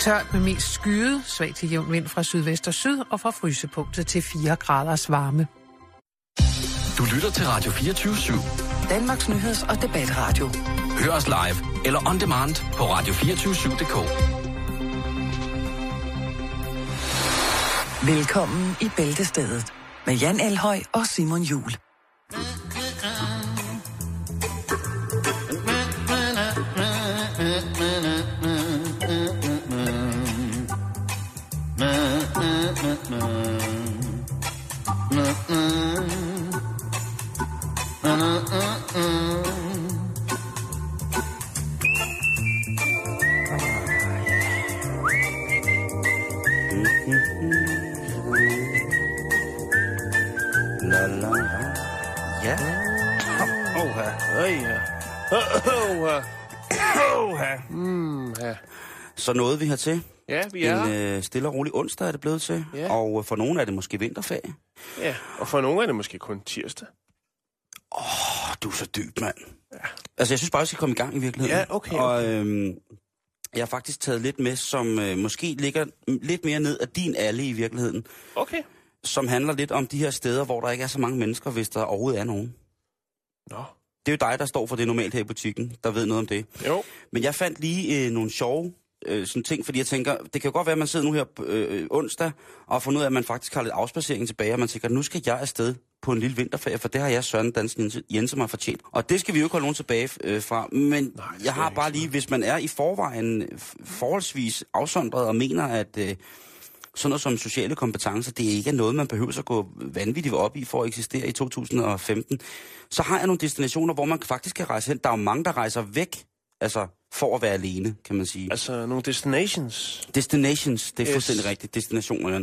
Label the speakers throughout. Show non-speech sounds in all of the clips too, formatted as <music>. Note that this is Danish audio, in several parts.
Speaker 1: Tørt med mest skyde, svag til jævn vind fra sydvest og syd og fra frysepunktet til 4 graders varme.
Speaker 2: Du lytter til Radio 24 /7.
Speaker 3: Danmarks nyheds- og debatradio.
Speaker 2: Hør os live eller on demand på radio247.dk.
Speaker 3: Velkommen i Bæltestedet med Jan Elhøj og Simon Jul.
Speaker 4: Oha.
Speaker 5: Mm, ja.
Speaker 4: Så nåede vi hertil.
Speaker 5: ja, vi er
Speaker 4: En
Speaker 5: her.
Speaker 4: øh, stille og rolig onsdag er det blevet til.
Speaker 5: Ja.
Speaker 4: Og øh, for nogle er det måske vinterferie.
Speaker 5: Ja, og for nogle er det måske kun tirsdag.
Speaker 4: Åh, du er så dyb, mand. Ja. Altså, jeg synes bare, vi skal komme i gang i virkeligheden.
Speaker 5: Ja, okay,
Speaker 4: Og øhm, jeg har faktisk taget lidt med, som øh, måske ligger lidt mere ned af din alle i virkeligheden.
Speaker 5: Okay.
Speaker 4: Som handler lidt om de her steder, hvor der ikke er så mange mennesker, hvis der overhovedet er nogen.
Speaker 5: Nå.
Speaker 4: Det er jo dig, der står for det normalt her i butikken, der ved noget om det.
Speaker 5: Jo.
Speaker 4: Men jeg fandt lige øh, nogle sjove øh, sådan ting, fordi jeg tænker, det kan jo godt være, at man sidder nu her øh, onsdag, og har fundet ud af, at man faktisk har lidt afspacering tilbage, og man tænker, nu skal jeg afsted på en lille vinterferie, for det har jeg Søren Dansen Jensen- mig fortjent. Og det skal vi jo ikke holde nogen tilbage øh, fra. Men
Speaker 5: Nej,
Speaker 4: jeg har bare lige, hvis man er i forvejen forholdsvis afsondret og mener, at øh, sådan noget som sociale kompetencer, det ikke er noget, man behøver at gå vanvittigt op i for at eksistere i 2015, så har jeg nogle destinationer, hvor man faktisk kan rejse hen. Der er jo mange, der rejser væk, altså for at være alene, kan man sige.
Speaker 5: Altså, nogle destinations.
Speaker 4: Destinations, det er
Speaker 5: Yes.
Speaker 4: fuldstændig rigtigt, destinationer. ja.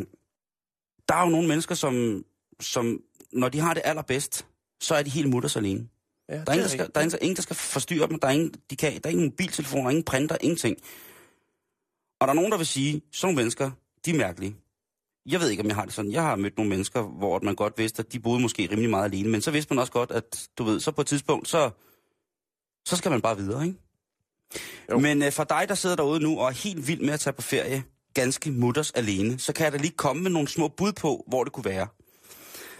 Speaker 4: Der er jo nogle mennesker, som, som, når de har det allerbedst, så er de helt mutters alene.
Speaker 5: Ja,
Speaker 4: Der er, ingen, der, skal, der er ingen, der skal forstyrre dem, der er ingen, de kan, der er ingen mobiltelefoner, ingen printer, ingenting. Og der er nogen, der vil sige, sådan nogle mennesker, de er mærkelige. Jeg ved ikke, om jeg har det sådan. Jeg har mødt nogle mennesker, hvor man godt vidste, at de boede måske rimelig meget alene, men så vidste man også godt, at du ved, så på et tidspunkt, så, så skal man bare videre, ikke?
Speaker 5: Jo.
Speaker 4: Men øh, for dig, der sidder derude nu og er helt vild med at tage på ferie, ganske mutters alene, så kan jeg da lige komme med nogle små bud på, hvor det kunne være.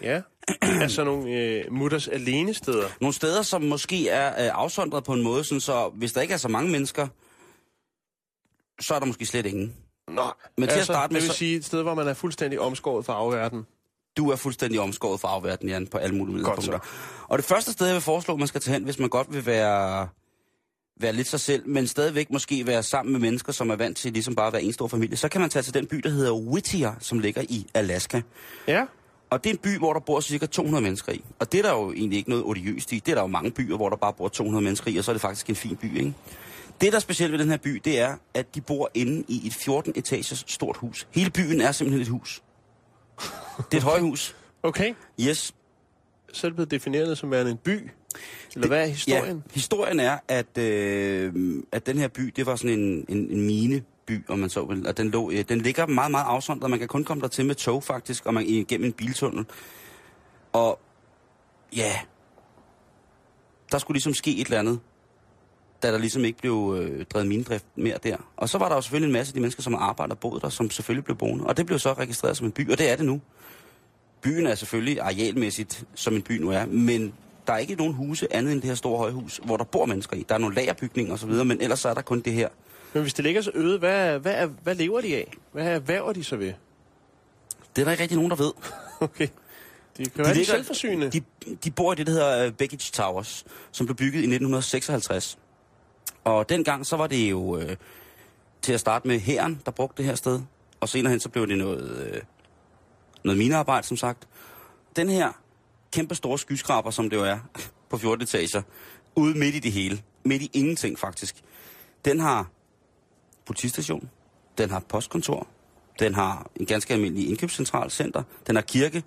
Speaker 5: Ja. <clears throat> altså nogle øh, mutters alene steder.
Speaker 4: Nogle steder, som måske er øh, afsondret på en måde, sådan så hvis der ikke er så mange mennesker, så er der måske slet ingen.
Speaker 5: Nå,
Speaker 4: Men til at
Speaker 5: altså,
Speaker 4: starte med,
Speaker 5: det vil
Speaker 4: så-
Speaker 5: sige et sted, hvor man er fuldstændig omskåret fra afverden.
Speaker 4: Du er fuldstændig omskåret fra afverden, Jan, på alle mulige
Speaker 5: Godt
Speaker 4: punkter. Og det første sted, jeg vil foreslå, man skal tage hen, hvis man godt vil være, være lidt sig selv, men stadigvæk måske være sammen med mennesker, som er vant til ligesom bare at være en stor familie, så kan man tage til den by, der hedder Whittier, som ligger i Alaska.
Speaker 5: Ja.
Speaker 4: Og det er en by, hvor der bor cirka 200 mennesker i. Og det er der jo egentlig ikke noget odiøst i. Det er der jo mange byer, hvor der bare bor 200 mennesker i, og så er det faktisk en fin by, ikke? Det, der er specielt ved den her by, det er, at de bor inde i et 14 etagers stort hus. Hele byen er simpelthen et hus. Det er et højhus.
Speaker 5: Okay.
Speaker 4: Yes.
Speaker 5: Så er det blevet defineret som værende en by. Eller hvad er historien?
Speaker 4: Ja, historien er, at, øh, at den her by, det var sådan en, en, en mineby, om man så vil. Og den, lå, øh, den ligger meget, meget afsondret. Man kan kun komme der til med tog, faktisk, og man igennem en biltunnel. Og ja, der skulle ligesom ske et eller andet, da der ligesom ikke blev øh, drevet minedrift mere der. Og så var der jo selvfølgelig en masse af de mennesker, som arbejder og boede der, som selvfølgelig blev boende. Og det blev så registreret som en by, og det er det nu. Byen er selvfølgelig arealmæssigt, som en by nu er, men der er ikke nogen huse andet end det her store højhus, hvor der bor mennesker i. Der er nogle lagerbygninger osv., men ellers så er der kun det her.
Speaker 5: Men hvis det ligger så øde, hvad, hvad, er, hvad lever de af? Hvad erhverver de så ved?
Speaker 4: Det er der ikke rigtig nogen, der ved. <laughs>
Speaker 5: Okay. De kan være de
Speaker 4: ligger-
Speaker 5: selvforsynende.
Speaker 4: De, de bor i det, der hedder øh, Beckage Towers, som blev bygget i 1956. Og dengang så var det jo øh, til at starte med hæren, der brugte det her sted. Og senere hen så blev det noget, øh, noget minearbejde, som sagt. Den her kæmpe store skyskraber, som det jo er, <laughs> på 14 etager, ude midt i det hele, midt i ingenting faktisk, den har politistation, den har postkontor, den har en ganske almindelig indkøbscentral center, den har kirke,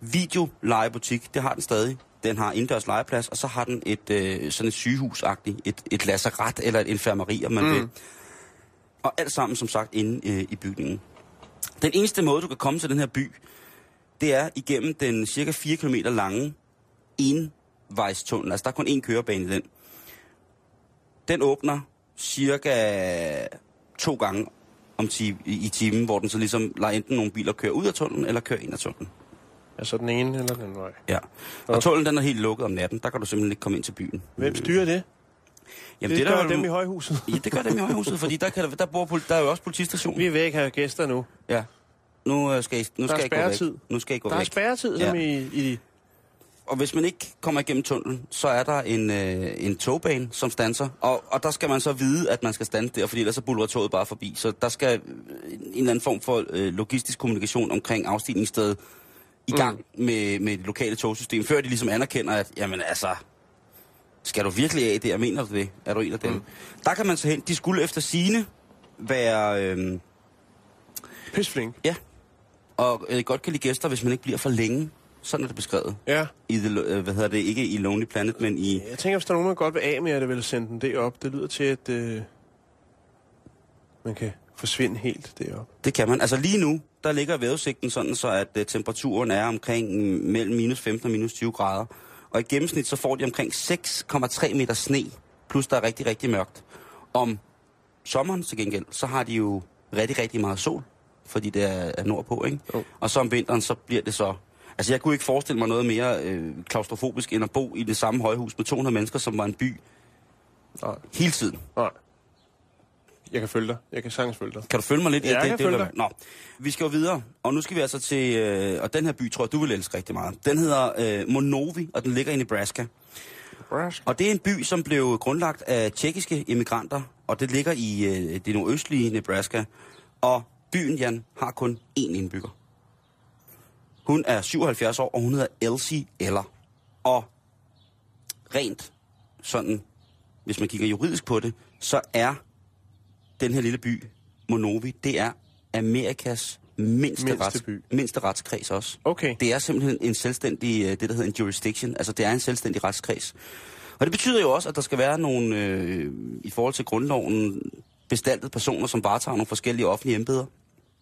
Speaker 4: videolejebutik, det har den stadig. Den har indendørs legeplads, og så har den et øh, sådan et sygehusagtigt, et, et lazaret eller et infirmeri, om man mm. vil. Og alt sammen, som sagt, inde øh, i bygningen. Den eneste måde, du kan komme til den her by, det er igennem den cirka 4 km lange envejstunnel. Altså, der er kun én kørebane i den. Den åbner cirka to gange om ti, i, timen, hvor den så ligesom lader enten nogle biler køre ud af tunnelen, eller køre ind af tunnelen.
Speaker 5: Altså den ene eller den vej.
Speaker 4: Ja. Og tunnelen den er helt lukket om natten. Der kan du simpelthen ikke komme ind til byen.
Speaker 5: Hvem styrer det?
Speaker 4: Jamen,
Speaker 5: det,
Speaker 4: der
Speaker 5: gør
Speaker 4: jo-
Speaker 5: dem i højhuset.
Speaker 4: Ja, det gør dem i højhuset, fordi der, kan der, der, bor, der er jo også politistation.
Speaker 5: Vi vil ikke have gæster nu.
Speaker 4: Ja. Nu øh, skal I, nu
Speaker 5: Der er
Speaker 4: skal I gå væk. Nu skal I gå
Speaker 5: Der er
Speaker 4: væk.
Speaker 5: spærretid, som
Speaker 4: Ja.
Speaker 5: i, i...
Speaker 4: Og hvis man ikke kommer igennem tunnelen, så er der en, øh, en togbane, som standser. Og, og der skal man så vide, at man skal stanse der, fordi ellers så buller toget bare forbi. Så der skal en eller anden form for øh, logistisk kommunikation omkring afstigningsstedet i gang mm. med, med det lokale togsystem, før de ligesom anerkender, at jamen altså, skal du virkelig af det? Jeg mener du det? Er du en af dem? Mm. Der kan man så hen. De skulle efter sine være... Øh,
Speaker 5: Pisflink.
Speaker 4: ja. Og øh, godt kan lide gæster, hvis man ikke bliver for længe. Sådan er det beskrevet.
Speaker 5: Ja.
Speaker 4: I the, øh, hvad hedder det? Ikke i Lonely Planet, men i...
Speaker 5: Jeg tænker, hvis der er nogen, man godt vil af med, at det vil sende den derop. Det lyder til, at øh, man kan forsvinde helt derop.
Speaker 4: Det kan man. Altså lige nu, der ligger vejrudsigten sådan, så at uh, temperaturen er omkring mm, mellem minus 15 og minus 20 grader. Og i gennemsnit, så får de omkring 6,3 meter sne, plus der er rigtig, rigtig mørkt. Om sommeren til gengæld, så har de jo rigtig, rigtig meget sol, fordi det er, er nordpå, ikke?
Speaker 5: Jo.
Speaker 4: Og så om vinteren, så bliver det så... Altså jeg kunne ikke forestille mig noget mere øh, klaustrofobisk, end at bo i det samme højhus med 200 mennesker, som var en by
Speaker 5: Nej.
Speaker 4: hele tiden.
Speaker 5: Nej. Jeg kan følge dig. Jeg kan sagtens følge dig.
Speaker 4: Kan du følge mig lidt?
Speaker 5: Ja, jeg
Speaker 4: det,
Speaker 5: kan
Speaker 4: det,
Speaker 5: følge dig.
Speaker 4: Nå, vi skal jo videre, og nu skal vi altså til, øh, og den her by tror jeg, du vil elske rigtig meget. Den hedder øh, Monovi, og den ligger i Nebraska.
Speaker 5: Brask.
Speaker 4: Og det er en by, som blev grundlagt af tjekkiske immigranter, og det ligger i øh, det nordøstlige Nebraska. Og byen, Jan, har kun én indbygger. Hun er 77 år, og hun hedder Elsie Eller. Og rent sådan, hvis man kigger juridisk på det, så er den her lille by, Monovi, det er Amerikas mindste,
Speaker 5: Mindste
Speaker 4: rets,
Speaker 5: by.
Speaker 4: mindste retskreds også.
Speaker 5: Okay.
Speaker 4: Det er simpelthen en selvstændig, øh, det der hedder en jurisdiction, altså det er en selvstændig retskreds. Og det betyder jo også, at der skal være nogle, øh, i forhold til grundloven, bestaltede personer, som varetager nogle forskellige offentlige embeder.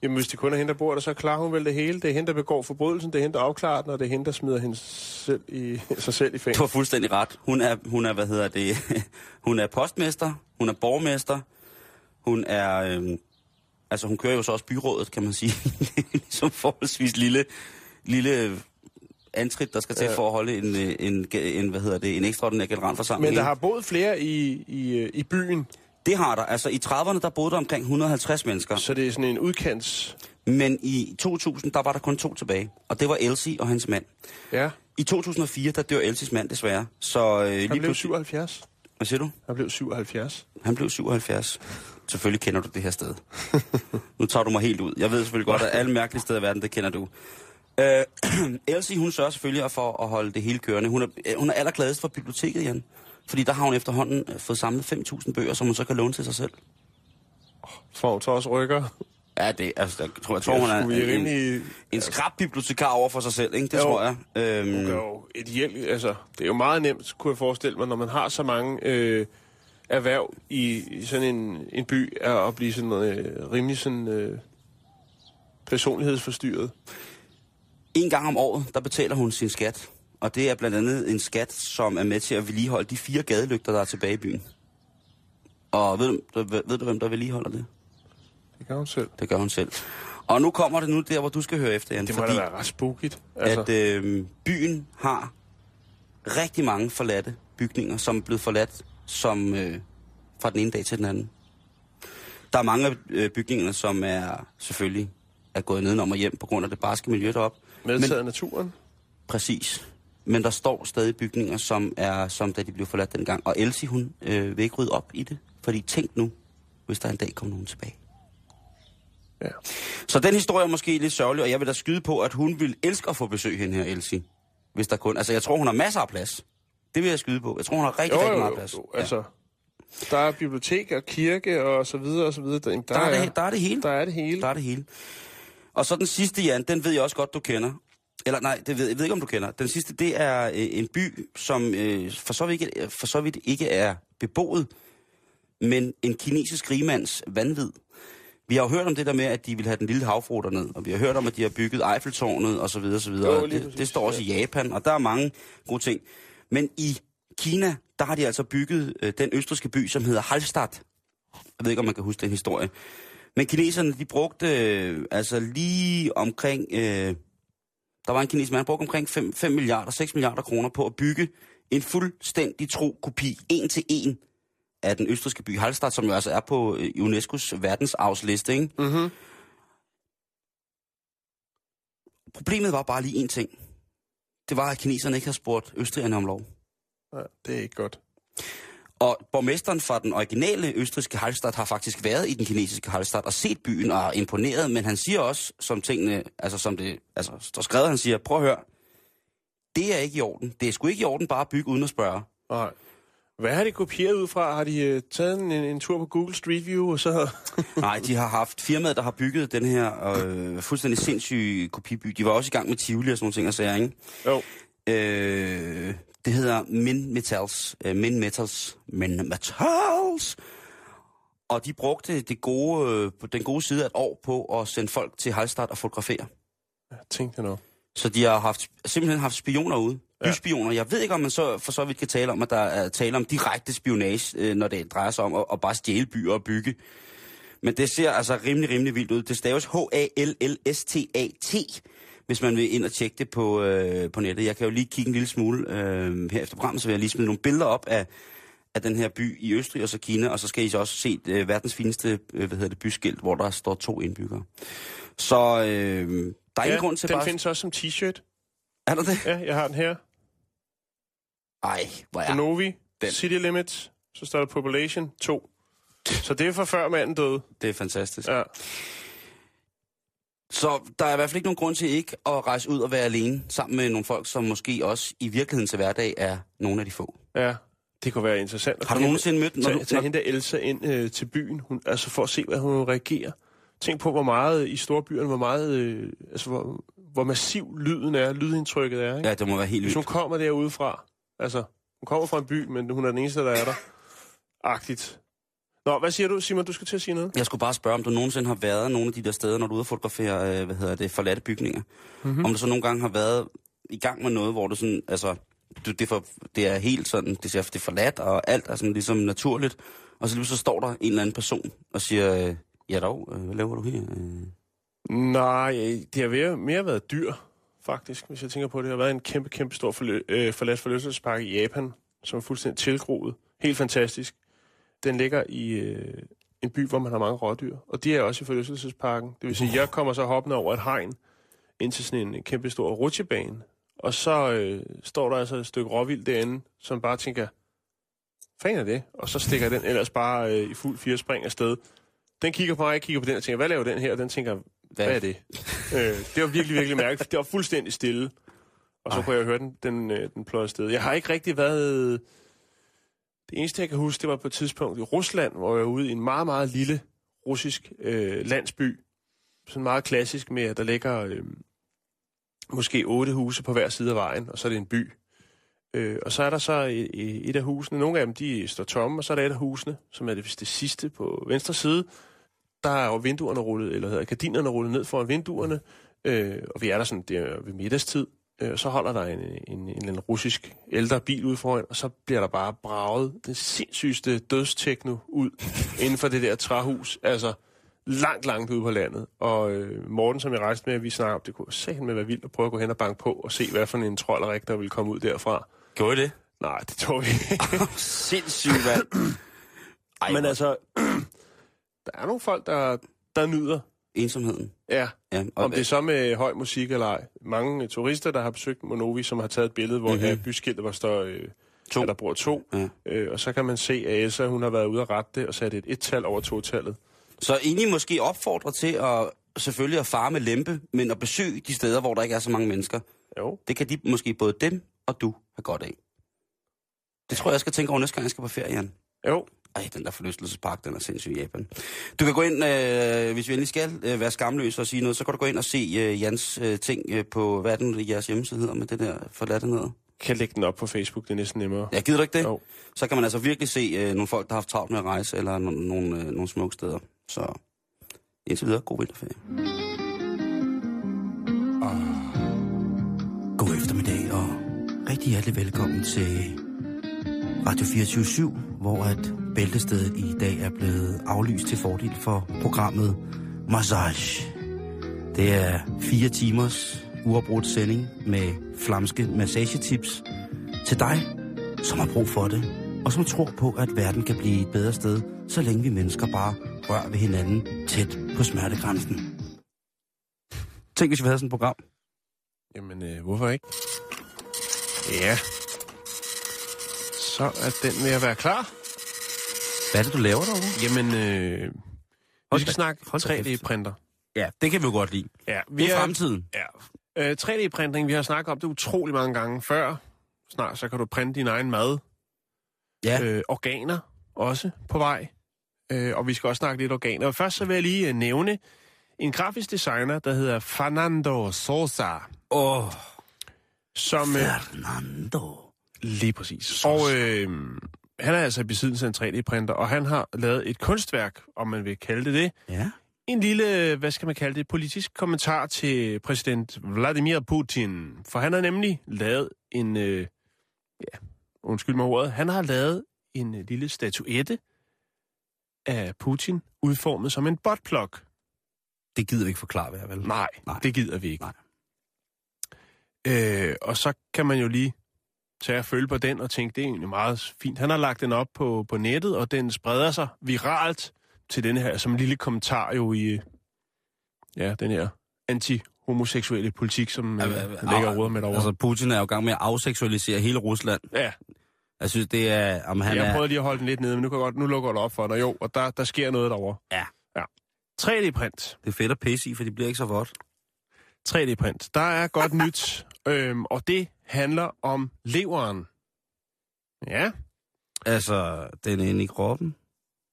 Speaker 5: Jamen, hvis det kun er hende, der bor der, så klarer hun vel det hele. Det er hende, der begår forbrydelsen, det er hende, der afklarer den, og det er hende, der smider hende selv i, <laughs> sig selv i
Speaker 4: Du
Speaker 5: fængsel.
Speaker 4: har fuldstændig ret. Hun er, hun er, hvad hedder det, <laughs> hun er postmester, hun er borgmester, hun er, øh, altså hun kører jo så også byrådet, kan man sige. <laughs> Er ligesom forholdsvis lille, lille antrit, der skal til
Speaker 5: Ja.
Speaker 4: for at holde en, øh, en, en, hvad hedder det, en ekstraordinær generalforsamling.
Speaker 5: Men der har boet flere i, i, øh, i byen,
Speaker 4: Det har der. Altså i 30'erne, der boede der omkring 150 mennesker.
Speaker 5: så det er sådan en udkants...
Speaker 4: Men i 2000, der var der kun to tilbage. Og det var Elsie og hans mand.
Speaker 5: Ja,
Speaker 4: I 2004, der dør Elsies mand desværre. Så øh, lige
Speaker 5: han blev
Speaker 4: pludselig...
Speaker 5: 77.
Speaker 4: Hvad siger du?
Speaker 5: Han blev 77.
Speaker 4: Han blev 77. Selvfølgelig kender du det her sted. <laughs> nu tager du mig helt ud. Jeg ved selvfølgelig godt, at alle mærkelige steder i verden, det kender du. Øh, <clears throat> Elsie, hun sørger selvfølgelig for at holde det hele kørende. Hun er, øh, hun er allergladest for biblioteket, Jan. Fordi der har hun efterhånden øh, fået samlet 5.000 bøger, som hun så kan låne til sig selv.
Speaker 5: Hun så også rykker.
Speaker 4: Ja, det, altså, jeg tror, jeg tror hun er en,
Speaker 5: rimelig...
Speaker 4: en skrab bibliotekar over for sig selv, ikke? Det
Speaker 5: Jo.
Speaker 4: tror jeg. Øhm,
Speaker 5: Hun gør jo et hjælp, altså, det er jo meget nemt, kunne jeg forestille mig, når man har så mange øh, erhverv i, i sådan en, en by, er at blive sådan øh, rimelig sådan øh, personlighedsforstyrret.
Speaker 4: En gang om året, der betaler hun sin skat. Og det er blandt andet en skat, som er med til at vedligeholde de fire gadelygter, der er tilbage i byen. Og ved, du- ved, ved du, hvem der vedligeholder det?
Speaker 5: Det gør hun selv.
Speaker 4: Det gør hun selv. Og nu kommer det nu der, hvor du skal høre efter, Jan.
Speaker 5: Det må
Speaker 4: fordi
Speaker 5: da være ret spookigt. Altså,
Speaker 4: at øh, byen har rigtig mange forladte bygninger, som er blevet forladt som, øh, fra den ene dag til den anden. Der er mange af øh, bygningerne, som er selvfølgelig er gået nedenom og hjem på grund af det barske miljø deroppe.
Speaker 5: medtaget af naturen.
Speaker 4: Præcis. Men der står stadig bygninger, som er som da de blev forladt dengang. Og Elsie, hun øh, vil ikke rydde op i det. Fordi tænk nu, hvis der en dag kommer nogen tilbage.
Speaker 5: Ja.
Speaker 4: Så den historie er måske lidt sørgelig, og jeg vil da skyde på, at hun vil elske at få besøg hende her, Elsie. Hvis der kun... Altså, jeg tror, hun har masser af plads. Det vil jeg skyde på. Jeg tror, hun har rigtig,
Speaker 5: Jo,
Speaker 4: rigtig
Speaker 5: jo,
Speaker 4: meget
Speaker 5: jo,
Speaker 4: plads.
Speaker 5: jo, altså, der er bibliotek og kirke og så videre og så videre. Der, der,
Speaker 4: Der, er det, der er det hele.
Speaker 5: der er det hele.
Speaker 4: Der er det hele. Og så den sidste, Jan, den ved jeg også godt, du kender. Eller nej, det ved, jeg ved ikke, om du kender. Den sidste, det er øh, en by, som øh, for, så vidt, ikke- for så vidt ikke er beboet, men en kinesisk rigmands vanvid. Vi har jo hørt om det der med, at de vil have den lille havfru derned, og vi har hørt om, at de har bygget Eiffeltårnet og så videre, så videre.
Speaker 5: Jo,
Speaker 4: det, det står også i Japan, og der er mange gode ting. Men i Kina, der har de altså bygget øh, den østriske by, som hedder Hallstatt. Jeg ved ikke, om man kan huske den historie. Men kineserne, de brugte øh, altså lige omkring... Øh, der var en kinesisk mand, der brugte omkring 5, 5 milliarder, 6 milliarder kroner på at bygge en fuldstændig tro kopi, en til en, af den østriske by Hallstatt, som jo altså er på øh, UNESCO's verdensarvsliste, ikke?
Speaker 5: Mm-hmm.
Speaker 4: Problemet var bare lige en ting. Det var, at kineserne ikke havde spurgt østrigerne om lov.
Speaker 5: Ja, det er ikke godt.
Speaker 4: Og borgmesteren fra den originale østriske Hallstatt har faktisk været i den kinesiske Hallstatt og set byen og er imponeret, men han siger også, som tingene, altså som det, altså står skrevet, han siger, prøv at høre, det er ikke i orden. Det er sgu ikke i orden bare at bygge uden at spørge.
Speaker 5: Nej. Hvad har de kopieret ud fra? Har de uh, taget en, en tur på Google Street View, og så... <laughs>
Speaker 4: Nej, de har haft firmaet, der har bygget den her øh, fuldstændig sindssyge kopiby. De var også i gang med Tivoli og sådan nogle ting og sager, ikke?
Speaker 5: jo.
Speaker 4: Øh, det hedder Min Metals. Øh, Min Metals. Min Metals. Og de brugte det gode, øh, den gode side af et år på at sende folk til Hallstatt og fotografere.
Speaker 5: Jeg tænkte nu.
Speaker 4: Så de har haft, simpelthen haft spioner ude.
Speaker 5: Ja.
Speaker 4: Byspioner. Jeg ved ikke, om man så for så vidt kan tale om, at der er tale om direkte spionage, øh, når det drejer sig om at, at bare stjæle byer og bygge. Men det ser altså rimelig, rimelig vildt ud. Det staves H-A-L-L-S-T-A-T, hvis man vil ind og tjekke det på, øh, på nettet. Jeg kan jo lige kigge en lille smule øh, her efter programmet, så vil jeg lige smide nogle billeder op af, af den her by i Østrig og så Kina, og så skal I så også se øh, verdens fineste øh, hvad hedder det, byskilt, hvor der står to indbyggere. Så øh, der er ingen grund til
Speaker 5: den
Speaker 4: bare...
Speaker 5: findes også som t-shirt.
Speaker 4: Er der det?
Speaker 5: Ja, jeg har den her.
Speaker 4: Ej, hvor er
Speaker 5: Novi,
Speaker 4: Den.
Speaker 5: City Limits, så står der Population 2. Så det er fra før manden døde.
Speaker 4: det er fantastisk.
Speaker 5: Ja.
Speaker 4: Så der er i hvert fald ikke nogen grund til ikke at rejse ud og være alene sammen med nogle folk, som måske også i virkeligheden til hverdag er nogle af de få.
Speaker 5: ja, det kunne være interessant.
Speaker 4: Har du
Speaker 5: tage
Speaker 4: nogensinde mødt... Når du,
Speaker 5: Tage, tage hende der Elsa ind øh, til byen, hun, altså for at se, hvad hun reagerer. Tænk på, hvor meget i storbyerne, hvor meget, øh, altså hvor, hvor massiv lyden er, lydindtrykket er. Ikke?
Speaker 4: ja, det må være helt
Speaker 5: Hvis hun
Speaker 4: vildt.
Speaker 5: kommer derude fra, altså, hun kommer fra en by, men hun er den eneste, der er der. Agtigt. Nå, hvad siger du, Simon? Du skal til at sige noget?
Speaker 4: Jeg skulle bare spørge, om du nogensinde har været nogle af de der steder, når du er ude og fotografere, øh, hvad hedder det, forladte bygninger.
Speaker 5: Mhm.
Speaker 4: Mm-hmm. Om du så nogle gange har været i gang med noget, hvor du sådan, altså, du, det, er for, det er helt sådan, det, ser, det er forladt, og alt er sådan ligesom naturligt. Og så lige så står der en eller anden person og siger, øh, ja dog, øh, hvad laver du her? Øh,
Speaker 5: Nej, det har mere været dyr, faktisk, hvis jeg tænker på det. Det har været en kæmpe, kæmpe stor forlø- øh, forladt forlystelsespark i Japan, som er fuldstændig tilgroet. Helt fantastisk. Den ligger i øh, en by, hvor man har mange rådyr, og de er også i forlystelsesparken. Det vil sige, jeg kommer så hoppende over et hegn ind til sådan en kæmpe stor rutsjebane, og så øh, står der altså et stykke råvild derinde, som bare tænker, fanden er det? Og så stikker den ellers bare øh, i fuld fire spring afsted. Den kigger på mig, jeg kigger på den og tænker, hvad laver den her? Og den tænker, hvad, hvad er det? øh, det var virkelig, virkelig mærkeligt. Det var fuldstændig stille. Og så
Speaker 4: Ej.
Speaker 5: kunne jeg høre den, den, øh, den pløje afsted. Jeg har ikke rigtig været... Det eneste, jeg kan huske, det var på et tidspunkt i Rusland, hvor jeg var ude i en meget, meget lille russisk øh, landsby. Sådan meget klassisk med, at der ligger øh, måske otte huse på hver side af vejen, og så er det en by. Øh, og så er der så et, et af husene, nogle af dem de står tomme, og så er der et af husene, som er det, det sidste på venstre side. Der er jo vinduerne rullet, eller hedder gardinerne rullet ned foran vinduerne, øh, og vi er der sådan, det er ved middagstid, øh, så holder der en, en, en, en, russisk ældre bil ude foran, og så bliver der bare braget den sindssygste dødstekno ud inden for det der træhus, altså langt, langt ude på landet. Og øh, Morten, som jeg rejste med, vi snakker om, det kunne sagen med være vildt at prøve at gå hen og banke på og se, hvad for en trolderik, der ville komme ud derfra.
Speaker 4: Gjorde det?
Speaker 5: Nej, det tror vi ikke. <laughs>
Speaker 4: Sindssygt, mand. <clears throat> Ej,
Speaker 5: Men altså, <clears throat> der er nogle folk, der, der nyder.
Speaker 4: Ensomheden.
Speaker 5: Ja,
Speaker 4: Ja, og
Speaker 5: om det er så med høj musik eller ej. Mange turister, der har besøgt Monovi, som har taget et billede, hvor
Speaker 4: Mhm.
Speaker 5: mm-hmm. er byskiltet, hvor står, øh,
Speaker 4: To.
Speaker 5: at der bor to.
Speaker 4: Ja.
Speaker 5: Øh, og så kan man se, at Elsa, hun har været ude at rette det og sat et et-tal over to-tallet.
Speaker 4: Så egentlig måske opfordre til at selvfølgelig at fare med lempe, men at besøge de steder, hvor der ikke er så mange mennesker.
Speaker 5: Jo.
Speaker 4: Det kan de måske både dem og du have godt af. Det tror jeg, jeg skal tænke over næste gang, jeg skal på ferie, Jan.
Speaker 5: Jo.
Speaker 4: Ej, den der forlystelsespark, den er sindssyg i Japan. Du kan gå ind, øh, hvis vi endelig skal øh, være skamløse og sige noget, så kan du gå ind og se øh, Jans øh, ting øh, på, hvad er den, jeres hjemmeside hedder med det der forladte ned.
Speaker 5: Kan lægge den op på Facebook, det er næsten nemmere.
Speaker 4: Ja, gider du ikke det?
Speaker 5: Jo.
Speaker 4: Så kan man altså virkelig se øh, nogle folk, der har haft travlt med at rejse, eller no- nogle, øh, nogle smukke steder. Så indtil videre, god vinterferie. God eftermiddag, og rigtig hjertelig velkommen til Radio 24 hvor at bæltestedet i dag er blevet aflyst til fordel for programmet Massage. Det er fire timers uafbrudt sending med flamske massagetips til dig, som har brug for det, og som tror på, at verden kan blive et bedre sted, så længe vi mennesker bare rører ved hinanden tæt på smertegrænsen. Tænk, hvis vi havde sådan et program.
Speaker 5: Jamen, øh, hvorfor ikke? Ja. Så er den ved at være klar.
Speaker 4: Hvad er det, du laver derovre?
Speaker 5: Jamen, øh, vi skal
Speaker 4: da-
Speaker 5: snakke
Speaker 4: hold da kæft.
Speaker 5: 3D-printer.
Speaker 4: Ja, det kan vi jo godt lide.
Speaker 5: Ja,
Speaker 4: Det er fremtiden.
Speaker 5: Ja. Øh, 3D-printing, vi har snakket om det utrolig mange gange før. Snart så kan du printe din egen mad.
Speaker 4: Ja,
Speaker 5: Øh, organer også på vej. Øh, og vi skal også snakke lidt organer. Og først så vil jeg lige øh, nævne en grafisk designer, der hedder Fernando Sosa.
Speaker 4: åh, oh,
Speaker 5: Som, øh,
Speaker 4: Fernando.
Speaker 5: Lige præcis. Og øh, han er altså i besiddelse af en 3D-printer, og han har lavet et kunstværk, om man vil kalde det det.
Speaker 4: Ja,
Speaker 5: En lille, hvad skal man kalde det, politisk kommentar til præsident Vladimir Putin. For han har nemlig lavet en, øh, ja, undskyld mig ordet, han har lavet en øh, lille statuette af Putin, udformet som en botplug.
Speaker 4: det gider vi ikke forklare, hvad vel.
Speaker 5: Nej,
Speaker 4: Nej.
Speaker 5: Nej, det gider vi ikke.
Speaker 4: Nej.
Speaker 5: Øh, og så kan man jo lige tage og følge på den og tænke, det er egentlig meget fint. Han har lagt den op på, på nettet, og den spreder sig viralt til den her, som en lille kommentar jo i ja, den her anti-homoseksuelle politik, som øh, ligger råd med derovre.
Speaker 4: Altså, Putin er jo i gang med at afseksualisere hele Rusland.
Speaker 5: ja,
Speaker 4: Jeg synes, det er... Om han
Speaker 5: jeg
Speaker 4: er...
Speaker 5: prøvede lige at holde den lidt nede, men nu, kan jeg godt, nu lukker det op for dig. Jo, og der, der sker noget derovre.
Speaker 4: Ja.
Speaker 5: ja. 3D-print.
Speaker 4: Det er fedt at pisse i, for de bliver ikke så vådt.
Speaker 5: 3D-print. Der er godt nyt, øhm, og det handler om leveren. Ja,
Speaker 4: Altså, den er inde i kroppen.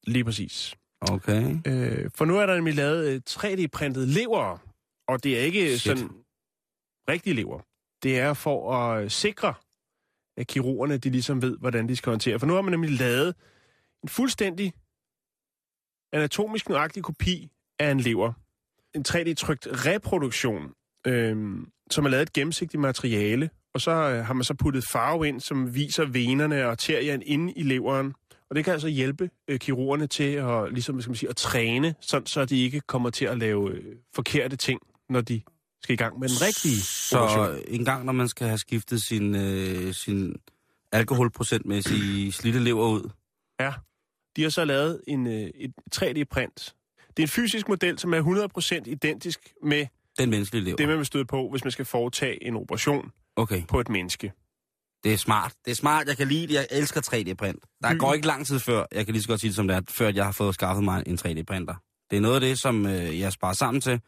Speaker 5: lige præcis.
Speaker 4: Okay.
Speaker 5: Øh, for nu er der nemlig lavet øh, 3D-printet lever, og det er ikke
Speaker 4: Shit.
Speaker 5: sådan rigtig lever. Det er for at øh, sikre, at kirurgerne de ligesom ved, hvordan de skal håndtere. For nu har man nemlig lavet en fuldstændig anatomisk nøjagtig kopi af en lever. En 3D-trykt reproduktion, øh, som er lavet et gennemsigtigt materiale, og så øh, har man så puttet farve ind, som viser venerne og arterien inde i leveren. Og det kan altså hjælpe øh, kirurgerne til at, ligesom, skal man sige, at træne, sådan, så de ikke kommer til at lave øh, forkerte ting, når de skal i gang med den rigtige operation.
Speaker 4: Så en gang, når man skal have skiftet sin, øh, sin alkoholprocentmæssige slidte lever ud.
Speaker 5: Ja. De har så lavet en, øh, et 3D-print. Det er en fysisk model, som er 100% identisk med
Speaker 4: Den menneskelige lever.
Speaker 5: det, man vil støde på, hvis man skal foretage en operation
Speaker 4: Okay,
Speaker 5: på et menneske.
Speaker 4: det er smart. Det er smart, jeg kan lide det. Jeg elsker 3D-print. Der
Speaker 5: Mm.
Speaker 4: går ikke lang tid før, jeg kan lige så godt sige det som det er, før jeg har fået skaffet mig en 3D-printer. Det er noget af det, som øh, jeg sparer sammen til.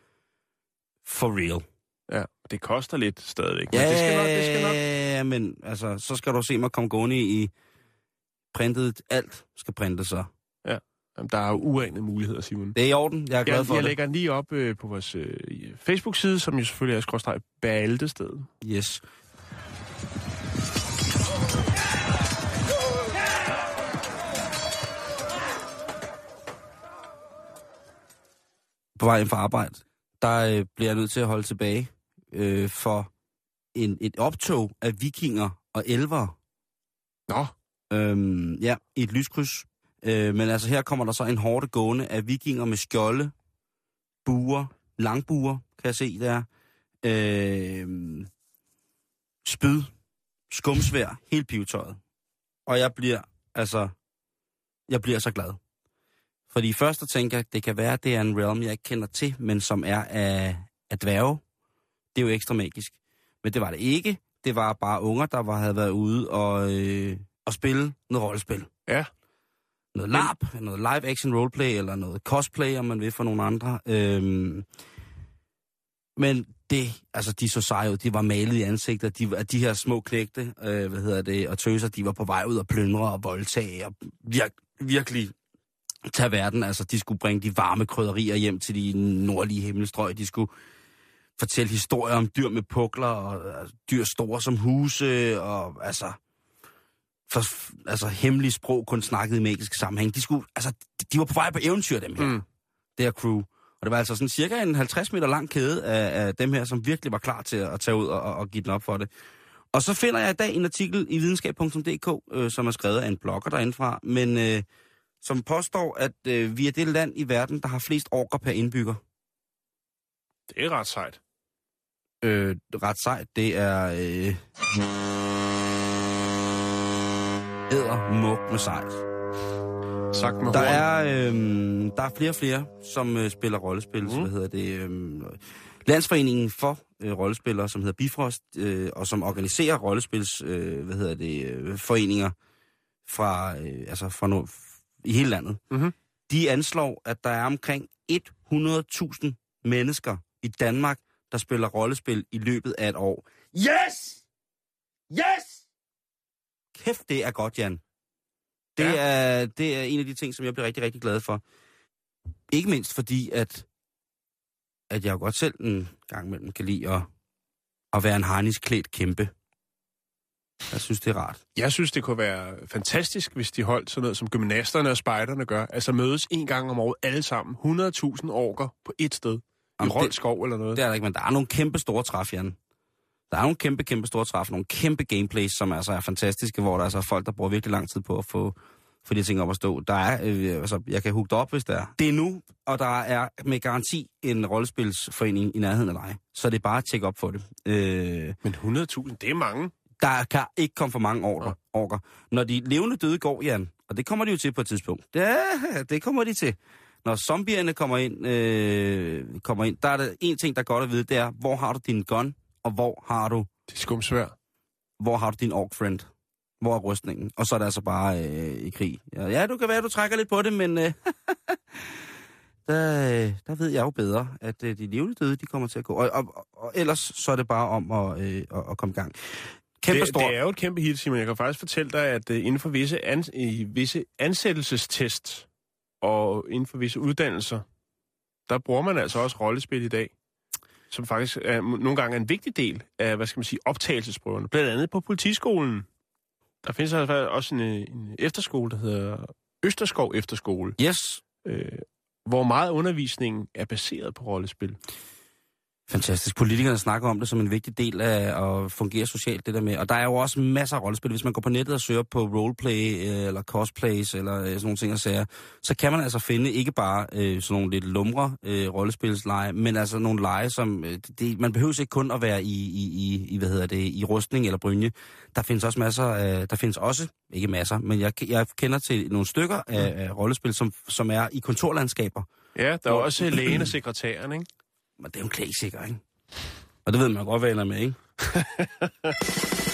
Speaker 4: For real.
Speaker 5: Ja, det koster lidt stadigvæk. Men det skal nok, det skal nok.
Speaker 4: Ja, men altså, så skal du se mig komme gående i printet. Alt skal printes så.
Speaker 5: Jamen, der er jo uanede muligheder, Simon.
Speaker 4: Det er i orden. Jeg er glad
Speaker 5: Jeg,
Speaker 4: for
Speaker 5: jeg
Speaker 4: det.
Speaker 5: lægger den lige op øh, på vores øh, Facebook-side, som jo selvfølgelig er skråstreg Bæltested.
Speaker 4: Yes. På vej hjem fra arbejde, der øh, bliver jeg nødt til at holde tilbage øh, for en, et optog af vikinger og elver.
Speaker 5: Nå,
Speaker 4: Øhm, ja, i et lyskryds. Øh, men altså her kommer der så en hårde gående af vikinger med skjolde, buer, langbuer, kan jeg se der. Øh, spyd, skumsvær, helt pivetøjet. Og jeg bliver, altså, jeg bliver så glad. Fordi først så tænker jeg, det kan være, at det er en realm, jeg ikke kender til, men som er af, af dværge. Det er jo ekstra magisk. Men det var det ikke. Det var bare unger, der var, havde været ude og, øh, og spille noget rollespil.
Speaker 5: Ja.
Speaker 4: Noget LARP, noget live action roleplay, eller noget cosplay, om man vil, for nogle andre. Øhm, men det, altså de så seje ud, de var malet i ansigtet, de, de her små klægte, øh, hvad hedder det, og tøser, de var på vej ud og plyndre og voldtage, og virk, virkelig tage verden. Altså, de skulle bringe de varme krydderier hjem til de nordlige himmelstrøg. De skulle fortælle historier om dyr med pukler, og altså, dyr store som huse, og altså, for, altså hemmelige sprog kun snakket i magisk sammenhæng. De, skulle, altså, de var på vej på eventyr, dem her.
Speaker 5: Mm.
Speaker 4: Det her crew. Og det var altså sådan cirka en 50 meter lang kæde af, af dem her, som virkelig var klar til at tage ud og, og, og give den op for det. Og så finder jeg i dag en artikel i videnskab.dk, øh, som er skrevet af en blogger derindefra, men øh, som påstår, at øh, vi er det land i verden, der har flest orker per indbygger.
Speaker 5: Det er ret sejt.
Speaker 4: Øh, ret sejt, det er... Øh, æder muk med sejt.
Speaker 5: Sagt med
Speaker 4: Der
Speaker 5: horn.
Speaker 4: er, øh, der er flere og flere, som øh, spiller rollespil. Mm.
Speaker 5: Mhm.
Speaker 4: Hvad hedder det? Øh, Landsforeningen for øh, rollespillere, som hedder Bifrost, øh, og som organiserer rollespils, øh, hvad hedder det, øh, foreninger fra, øh, altså fra no, i hele landet.
Speaker 5: Mhm.
Speaker 4: De anslår, at der er omkring 100.000 mennesker i Danmark, der spiller rollespil i løbet af et år. Yes! Yes! Kæft, det er godt, Jan. Det,
Speaker 5: Ja.
Speaker 4: er, det er en af de ting, som jeg bliver rigtig, rigtig glad for. Ikke mindst fordi, at, at jeg jo godt selv en gang imellem kan lide at, at være en harnisklædt kæmpe. Jeg synes, det er rart.
Speaker 5: Jeg synes, det kunne være fantastisk, hvis de holdt sådan noget, som gymnasterne og spejderne gør. Altså mødes en gang om året alle sammen. 100.000 orker på et sted. I
Speaker 4: Jamen,
Speaker 5: Rold
Speaker 4: det-
Speaker 5: skov eller noget.
Speaker 4: Det er der ikke, men der er nogle kæmpe store træf, Jan. Der er nogle kæmpe, kæmpe store træf, nogle kæmpe gameplays, som altså er fantastiske, hvor der altså er folk, der bruger virkelig lang tid på at få, få de ting op at stå. Der er, øh, altså, jeg kan hugge op, hvis der er. Det er nu, og der er med garanti en rollespilsforening i nærheden af dig. Så det er bare at tjekke op for det. Øh,
Speaker 5: Men 100.000, det er mange.
Speaker 4: Der kan ikke komme for mange orker. orker. Når de levende døde går, Jan, og det kommer de jo til på et tidspunkt. Ja, det kommer de til. Når zombierne kommer ind, øh, kommer ind, der er der en ting, der er godt at vide, det er, hvor har du din gun, og hvor har du,
Speaker 5: Det er skumsvær.
Speaker 4: hvor har du din ork friend? Hvor er rustningen? Og så er det altså bare øh, i krig. Ja, ja, du kan være, du trækker lidt på det, men øh, <laughs> der, øh, der ved jeg jo bedre, at øh, de levende døde, de kommer til at gå. Og, og, og, ellers så er det bare om at, øh, at, at komme i gang. Kæmpe
Speaker 5: Det, det er jo et kæmpe hit, Simon. Jeg kan faktisk fortælle dig, at uh, inden for visse, ans- i visse ansættelsestest og inden for visse uddannelser, der bruger man altså også rollespil i dag, som faktisk er, nogle gange er en vigtig del af, hvad skal man sige, optagelsesprøverne. Blandt andet på politiskolen. Der findes altså også en, øh, en efterskole, der hedder Østerskov Efterskole,
Speaker 4: Yes,
Speaker 5: øh, hvor meget undervisningen er baseret på rollespil.
Speaker 4: Fantastisk. Politikerne snakker om det som en vigtig del af at fungere socialt, det der med. Og der er jo også masser af rollespil. Hvis man går på nettet og søger på roleplay, øh, eller cosplays, eller øh, sådan nogle ting og sager, så kan man altså finde ikke bare øh, sådan nogle lidt lumre øh, rollespilsleje, men altså nogle leje, som... Øh, det, man behøver ikke kun at være i, i, i, i, hvad hedder det, i rustning eller brynje. Der findes også masser af... Der findes også, ikke masser, men jeg, jeg kender til nogle stykker af, af rollespil, som, som er i kontorlandskaber.
Speaker 5: Ja, der er
Speaker 4: Hvor-
Speaker 5: også lægen og sekretæren, ikke?
Speaker 4: Men det er jo en klassiker, ikke? Og det ved man godt, hvad jeg med, ikke? <laughs>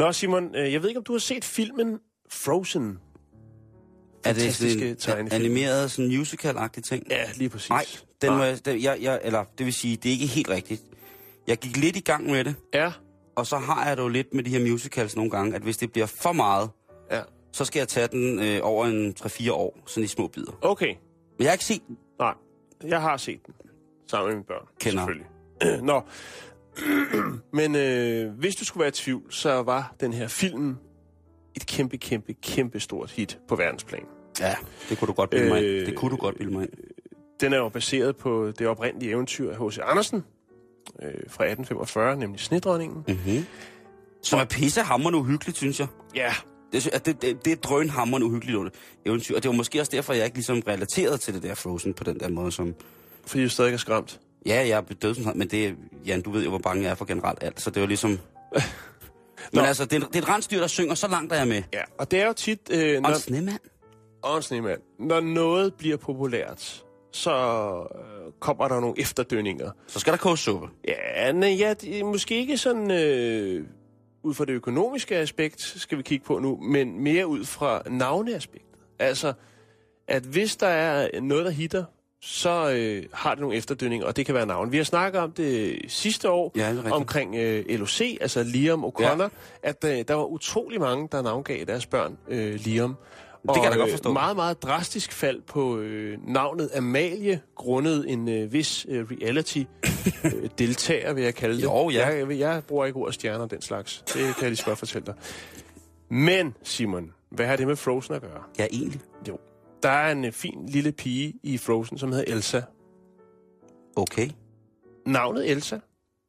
Speaker 5: Nå, Simon, øh, jeg ved ikke, om du har set filmen Frozen.
Speaker 4: Er det
Speaker 5: Fantastiske
Speaker 4: sådan en animeret, sådan musical-agtig ting?
Speaker 5: Ja, lige præcis.
Speaker 4: Nej, den må jeg, den, jeg, jeg, eller det vil sige, det er ikke helt rigtigt. Jeg gik lidt i gang med det,
Speaker 5: Ja,
Speaker 4: og så har jeg det jo lidt med de her musicals nogle gange, at hvis det bliver for meget,
Speaker 5: ja.
Speaker 4: så skal jeg tage den øh, over en 3-4 år, sådan i små bidder.
Speaker 5: Okay.
Speaker 4: Men jeg har ikke set den.
Speaker 5: Nej, jeg har set den. Sammen med mine børn.
Speaker 4: Kender.
Speaker 5: Selvfølgelig. <clears throat> Nå. <clears throat> Men øh, hvis du skulle være i tvivl, så var den her film et kæmpe, kæmpe, kæmpe stort hit på verdensplan.
Speaker 4: Ja, det kunne du godt bilde mig.
Speaker 5: Øh,
Speaker 4: Det kunne du godt bilde mig ind.
Speaker 5: Den er jo baseret på det oprindelige eventyr af H.C. Andersen øh, fra 1845, nemlig Snedronningen.
Speaker 4: Mm-hmm. Som er pissehammerende uhyggeligt, synes jeg.
Speaker 5: Ja,
Speaker 4: Det, det, det, det er drønhammerende uhyggeligt eventyr, og det var måske også derfor, jeg ikke ligesom relaterede til det der Frozen på den der måde, som...
Speaker 5: fordi du stadig er skræmt.
Speaker 4: Ja, jeg er dødsens men det, Jan, du ved jo, hvor bange jeg er for generelt alt, så det var ligesom... <laughs> men altså, det er, det er et rensdyr, der synger, så langt er jeg med.
Speaker 5: Ja, og det er jo tit... Øh,
Speaker 4: Og
Speaker 5: når,
Speaker 4: en snemand.
Speaker 5: og en snemand. Når noget bliver populært, så øh, kommer der nogle efterdønninger.
Speaker 4: Så skal der koge suppe.
Speaker 5: Ja, nej, ja, det måske ikke sådan øh, ud fra det økonomiske aspekt, skal vi kigge på nu, men mere ud fra navneaspektet. Altså, at hvis der er noget, der hitter så øh, har det nogle efterdønninger, og det kan være navn. Vi har snakket om det sidste år,
Speaker 4: Ja, det
Speaker 5: omkring øh, LOC, altså Liam O'Connor, ja. at øh, der var utrolig mange, der navngav deres børn øh, Liam.
Speaker 4: kan jeg da godt
Speaker 5: øh,
Speaker 4: forstå.
Speaker 5: meget, meget drastisk fald på øh, navnet Amalie, grundet en øh, vis øh, reality-deltager, <coughs> vil jeg kalde det.
Speaker 4: Jo, ja.
Speaker 5: Jeg, jeg, jeg bruger ikke ordet stjerner og den slags. Det kan jeg lige så godt fortælle dig. Men, Simon, hvad har det med Frozen at gøre?
Speaker 4: Ja, egentlig.
Speaker 5: Jo. Der er en øh, fin lille pige i Frozen, som hedder Elsa.
Speaker 4: Okay.
Speaker 5: Navnet Elsa,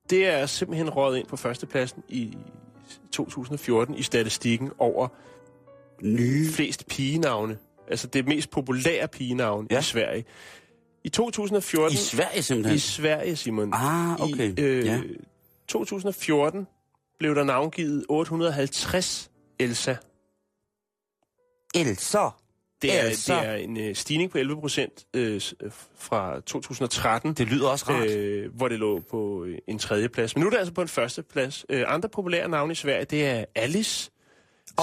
Speaker 5: det er simpelthen røget ind på førstepladsen i 2014 i statistikken over
Speaker 4: Nye.
Speaker 5: flest pigenavne. Altså det mest populære pigenavn ja.
Speaker 4: Ja.
Speaker 5: i Sverige. I 2014...
Speaker 4: I Sverige simpelthen?
Speaker 5: I Sverige, Simon.
Speaker 4: Ah, okay.
Speaker 5: I øh,
Speaker 4: Ja.
Speaker 5: 2014 blev der navngivet 850 Elsa.
Speaker 4: Elsa.
Speaker 5: Det er,
Speaker 4: Elsa.
Speaker 5: det er en øh, stigning på 11 procent øh, øh, fra 2013.
Speaker 4: Det lyder også rart.
Speaker 5: øh, hvor det lå på øh, en tredje plads. Men nu er det altså på en første plads. Øh, andre populære navne i Sverige, det er Alice.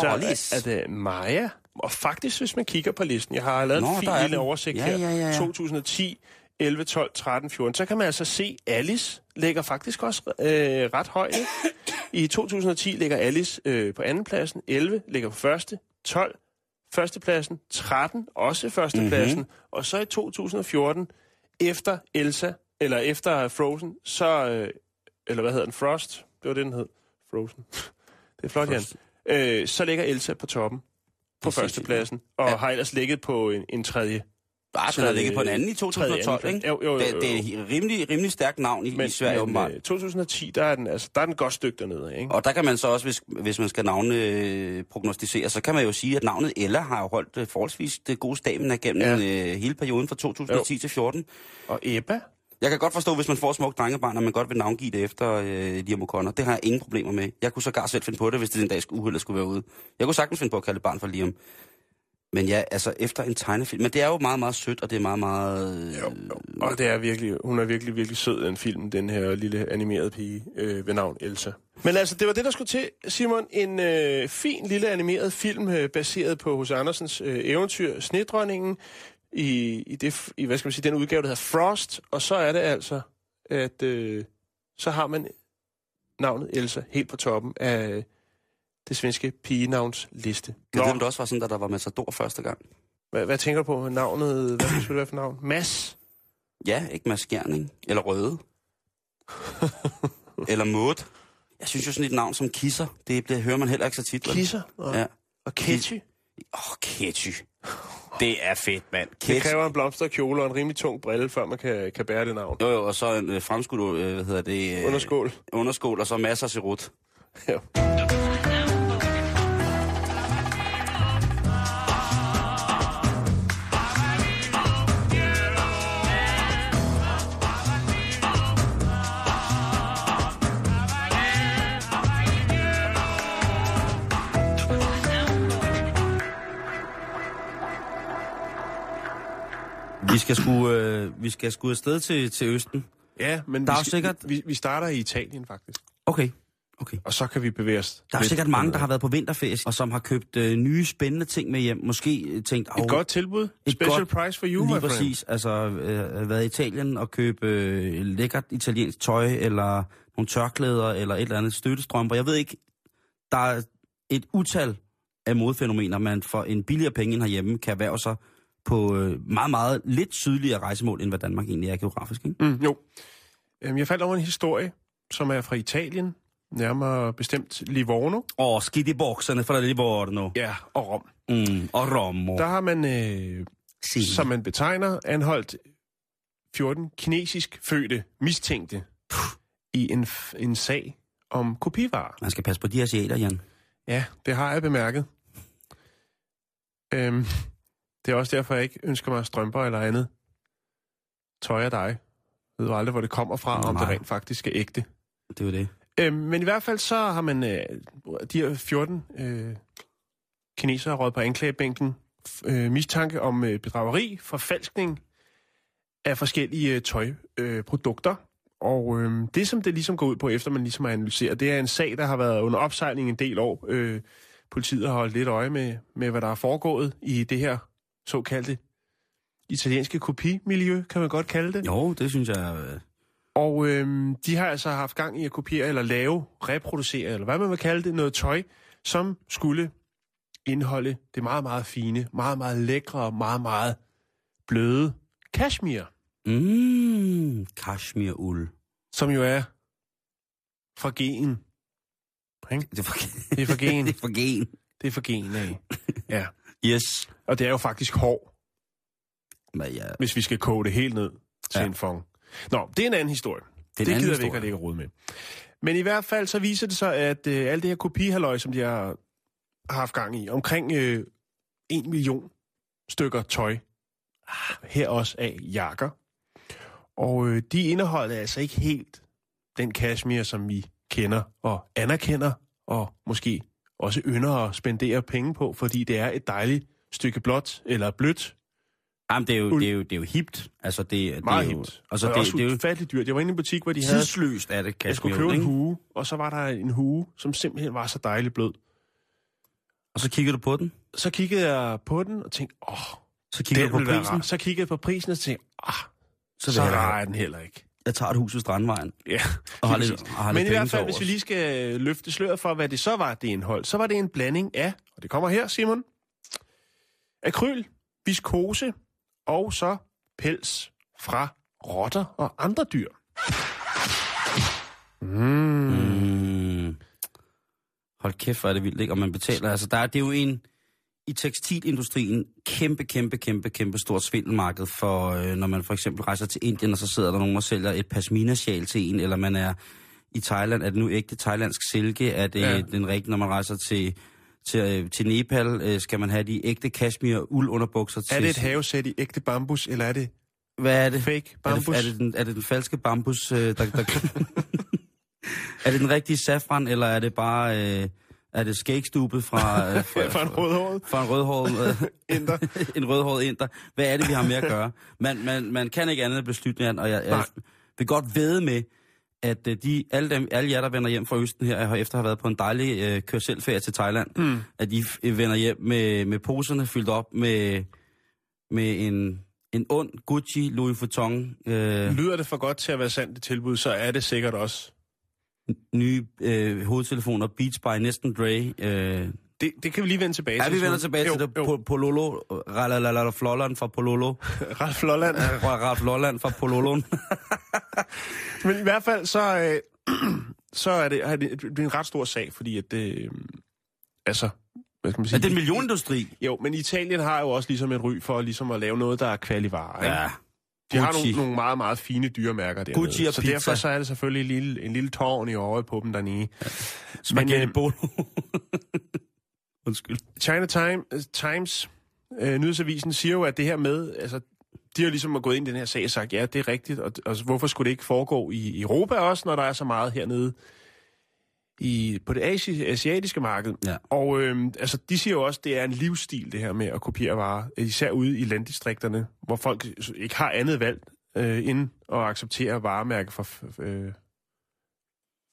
Speaker 5: Så
Speaker 4: Alice.
Speaker 5: Er, er det Maja. Og faktisk, hvis man kigger på listen, jeg har lavet
Speaker 4: Nå,
Speaker 5: en fin lille
Speaker 4: den.
Speaker 5: oversigt
Speaker 4: Ja,
Speaker 5: her.
Speaker 4: ja, ja, ja.
Speaker 5: 2010, 11, 12, 13, 14. Så kan man altså se, Alice ligger faktisk også øh, ret højt. <coughs> I 2010 ligger Alice øh, på anden pladsen, 11 ligger på første, 12 førstepladsen, 13 også førstepladsen, mm-hmm. og så i 2014, efter Elsa, eller efter Frozen, så, øh, eller hvad hedder den, Frost, det var det, den hed, Frozen. det er flot, Jan.
Speaker 4: Frost.
Speaker 5: Øh, så ligger Elsa på toppen, på førstepladsen, og
Speaker 4: ja.
Speaker 5: har ellers ligget på en, en tredje.
Speaker 4: Bare den har ligget på en anden i 2012,
Speaker 5: tredje,
Speaker 4: ikke?
Speaker 5: Jo, jo, jo,
Speaker 4: Det,
Speaker 5: jo.
Speaker 4: det er et rimelig, rimelig stærkt navn i, i Sverige, åbenbart.
Speaker 5: øh, 2010, der er den, altså, der er den godt stykke dernede, ikke?
Speaker 4: Og der kan man så også, hvis, hvis man skal navne øh, prognostisere, så kan man jo sige, at navnet Ella har jo holdt øh, forholdsvis det gode stamina gennem
Speaker 5: Ja.
Speaker 4: øh, hele perioden fra 2010 til 14.
Speaker 5: Og Ebba,
Speaker 4: Jeg kan godt forstå, hvis man får smukt drengebarn, at man godt vil navngive det efter øh, Liam O'Connor. Det har jeg ingen problemer med. Jeg kunne sågar selv finde på det, hvis det den dag skulle, uheldet skulle være ude. Jeg kunne sagtens finde på at kalde det barn for Liam. Men ja, altså efter en tegnefilm. Men det er jo meget, meget sødt, og det er meget, meget... Øh,
Speaker 5: Jo, jo. Og det er virkelig, hun er virkelig, virkelig sød, den film, den her lille animerede pige øh, ved navn Elsa. Men altså, det var det, der skulle til, Simon. En øh, fin lille animeret film, øh, baseret på hos Andersens øh, eventyr, Snedronningen, i, i, det, i hvad skal man sige, den udgave, der hedder Frost. Og så er det altså, at øh, så har man navnet Elsa helt på toppen af det svenske pigenavns liste.
Speaker 4: Jeg ved, om det også var sådan, da der var Matador første gang.
Speaker 5: Hvad, hvad tænker du på navnet? Hvad skulle det være for navn? Mads?
Speaker 4: Ja, ikke Mads Skjerning. Eller Røde. <laughs> Eller Maud. Jeg synes jo sådan et navn som Kisser, det bliver, hører man heller ikke så tit.
Speaker 5: Kisser? Og,
Speaker 4: Ja.
Speaker 5: og Ketchy?
Speaker 4: Åh, oh, Ketchy. Det er fedt, mand.
Speaker 5: Det
Speaker 4: Ketchy.
Speaker 5: kræver en blomsterkjole og en rimelig tung brille, før man kan, kan bære det navn.
Speaker 4: Jo, jo, og så en øh, fremskudt, øh, hvad hedder det? Øh,
Speaker 5: Underskål.
Speaker 4: Underskål, og så masser af sirut.
Speaker 5: Ja.
Speaker 4: Vi skal sgu, øh, vi skal sgu afsted til, til Østen.
Speaker 5: ja, men
Speaker 4: Der er
Speaker 5: vi,
Speaker 4: jo sikkert-
Speaker 5: vi, vi starter i Italien faktisk.
Speaker 4: Okay. Okay.
Speaker 5: Og så kan vi bevæge os.
Speaker 4: Der er sikkert mange, der har været på vinterferie, og som har købt øh, nye, spændende ting med hjem. Måske øh, tænkt...
Speaker 5: Et
Speaker 4: "Hov,
Speaker 5: godt tilbud.
Speaker 4: et
Speaker 5: Special
Speaker 4: godt-
Speaker 5: price for you,
Speaker 4: Lige
Speaker 5: my friend.
Speaker 4: præcis. Altså, øh, været i Italien og købe øh, lækkert italiensk tøj, eller nogle tørklæder, eller et eller andet støttestrømper. Jeg ved ikke, der er et utal af modfænomener, man for en billigere penge end herhjemme kan erhverve sig på øh, meget, meget lidt sydligere rejsemål, end hvad Danmark egentlig er geografisk. Ikke?
Speaker 5: Mm, jo. Øhm, Jeg faldt over en historie, som er fra Italien. Nærmere bestemt Livorno.
Speaker 4: Og skidt i bokserne fra Livorno.
Speaker 5: Ja, og Rom.
Speaker 4: Mm, og Romo.
Speaker 5: Der har man, øh,
Speaker 4: Sì.
Speaker 5: som man betegner, anholdt 14 kinesisk fødte mistænkte i en, en sag om kopivarer.
Speaker 4: Man skal passe på de asiater, Jan.
Speaker 5: Ja, det har jeg bemærket. Øhm, det er også derfor, jeg ikke ønsker mig strømper eller andet tøj af dig. Jeg ved aldrig, hvor det kommer fra, om
Speaker 4: Nej.
Speaker 5: det rent faktisk er ægte.
Speaker 4: Det er jo det.
Speaker 5: Øhm, men i hvert fald så har man øh, de her 14 øh, kinesere råd på anklagebænken øh, mistanke om øh, bedrageri, forfalskning af forskellige øh, tøjprodukter. Øh, og øh, det, som det ligesom går ud på, efter man ligesom har analyseret, det er en sag, der har været under opsejling en del år. Øh, politiet har holdt lidt øje med, med, hvad der er foregået i det her såkaldte italienske kopimiljø, kan man godt kalde det.
Speaker 4: Jo, det synes jeg... Øh...
Speaker 5: Og øhm, de har altså haft gang i at kopiere eller lave, reproducere, eller hvad man vil kalde det, noget tøj, som skulle indeholde det meget, meget fine, meget, meget lækre og meget, meget bløde cashmere,
Speaker 4: Mm, kashmir-uld.
Speaker 5: som jo er fra gen.
Speaker 4: Det er
Speaker 5: fra gen.
Speaker 4: det er for <laughs> gen.
Speaker 5: Det er fra gen af. Ja.
Speaker 4: Yes.
Speaker 5: Og det er jo faktisk hår,
Speaker 4: Men ja,
Speaker 5: hvis vi skal koge det helt ned til
Speaker 4: Ja.
Speaker 5: en fong. Nå, det er en anden historie.
Speaker 4: det er
Speaker 5: det gider vi ikke at lægge råd med. Men i hvert fald så viser det sig, at øh, alt det her kopihalløj, som de har haft gang i, omkring øh, en million stykker tøj, her også af jakker. Og øh, de indeholder altså ikke helt den cashmere, som vi kender og anerkender, og måske også ynder at spendere penge på, fordi det er et dejligt stykke blåt eller blødt,
Speaker 4: Jamen, det er jo, det er jo, det er jo hipt. Altså, det,
Speaker 5: meget
Speaker 4: det er jo,
Speaker 5: hipt.
Speaker 4: Altså,
Speaker 5: og
Speaker 4: det,
Speaker 5: også
Speaker 4: det er jo
Speaker 5: ufatteligt dyrt. Jeg var inde i en butik, hvor de havde
Speaker 4: tidsløst af det,
Speaker 5: Jeg skulle købe en hue, og så var der en hue, som simpelthen var så dejligt blød.
Speaker 4: Og så kigger du på den.
Speaker 5: Så kiggede jeg på den og tænkte, åh,
Speaker 4: Så kigger
Speaker 5: den
Speaker 4: du på prisen.
Speaker 5: Så kiggede jeg på prisen og tænkte, ah,
Speaker 4: Så,
Speaker 5: så rar er den heller ikke.
Speaker 4: Jeg tager et hus ved Strandvejen.
Speaker 5: Ja,
Speaker 4: Og har lidt- og har
Speaker 5: Men
Speaker 4: lidt
Speaker 5: i hvert fald, hvis vi lige skal løfte sløret for, hvad det så var, det indhold, så var det en blanding af, og det kommer her, Simon, akryl, viskose og så pels fra rotter og andre dyr. Mm.
Speaker 4: Mm. Hold kæft, hvor er det vildt, ikke? Og man betaler, altså, der er, det er jo en, i tekstilindustrien, kæmpe, kæmpe, kæmpe, kæmpe stort svindelmarked for, øh, når man for eksempel rejser til Indien, og så sidder der nogen og sælger et pashmina-sjal til en, eller man er i Thailand, er det nu ægte thailandsk silke, er det
Speaker 5: Ja.
Speaker 4: den rigtige, når man rejser til, til, øh, til Nepal, øh, skal man have de ægte kashmir uld underbukser til...
Speaker 5: Er det et havesæt i ægte bambus, eller er det
Speaker 4: Hvad er det?
Speaker 5: fake
Speaker 4: Er det,
Speaker 5: bambus?
Speaker 4: er, det den, er det den falske bambus, øh, der... der <laughs> <laughs> er det den rigtige safran, eller er det bare... Øh, er det skægstubet fra... <laughs> Øh, fra,
Speaker 5: fra en rødhåret
Speaker 4: fra en rødhåret... Øh, <laughs>
Speaker 5: inder? <laughs>
Speaker 4: en rødhåret inder. Hvad er det, vi har med at gøre? Man, man, man kan ikke andet end med, og jeg, jeg
Speaker 5: Nej.
Speaker 4: vil godt ved med, at øh, de, alle, dem, alle jer, der vender hjem fra Østen her, har efter have været på en dejlig øh, kørselferie til Thailand,
Speaker 5: Mm.
Speaker 4: at de f- vender hjem med, med poserne fyldt op med, med en, en ond Gucci Louis Vuitton øh,
Speaker 5: Lyder det for godt til at være sandt det tilbud, så er det sikkert også.
Speaker 4: Nye øh, hovedtelefoner, Beats by Næsten Dre. Øh,
Speaker 5: Det, det kan vi lige vende tilbage
Speaker 4: ja,
Speaker 5: til.
Speaker 4: vi vender tilbage
Speaker 5: jo,
Speaker 4: til det.
Speaker 5: Jo.
Speaker 4: Po- Pololo, Ralalala Flolland fra Pololo. <laughs>
Speaker 5: Ralf Lolland.
Speaker 4: Ralf Lolland fra Pololon. <laughs>
Speaker 5: Men i hvert fald, så, øh, <clears throat> så er, det, er det, det er en ret stor sag, fordi at det... Øh, altså, hvad skal man sige?
Speaker 4: Er det en millionindustri?
Speaker 5: Jo, men Italien har jo også ligesom et ry for ligesom at lave noget, der er kvalivare. Ikke?
Speaker 4: Ja.
Speaker 5: De har nogle, nogle meget, meget fine dyremærker dernede.
Speaker 4: Gucci og
Speaker 5: så
Speaker 4: pizza.
Speaker 5: derfor så er det selvfølgelig en lille, en lille tårn i øjet på dem dernede.
Speaker 4: Spaghetti
Speaker 5: øh,
Speaker 4: Bolo. <laughs> Undskyld.
Speaker 5: China Time, øh, Times, øh, nyhedsavisen, siger jo, at det her med, altså, de har ligesom gået ind i den her sag og sagt, ja, det er rigtigt, og, og hvorfor skulle det ikke foregå i Europa også, når der er så meget hernede i, på det asi- asiatiske marked?
Speaker 4: Ja.
Speaker 5: Og øh, altså, de siger jo også, at det er en livsstil, det her med at kopiere varer, især ude i landdistrikterne, hvor folk ikke har andet valg øh, end at acceptere varemærke for øh,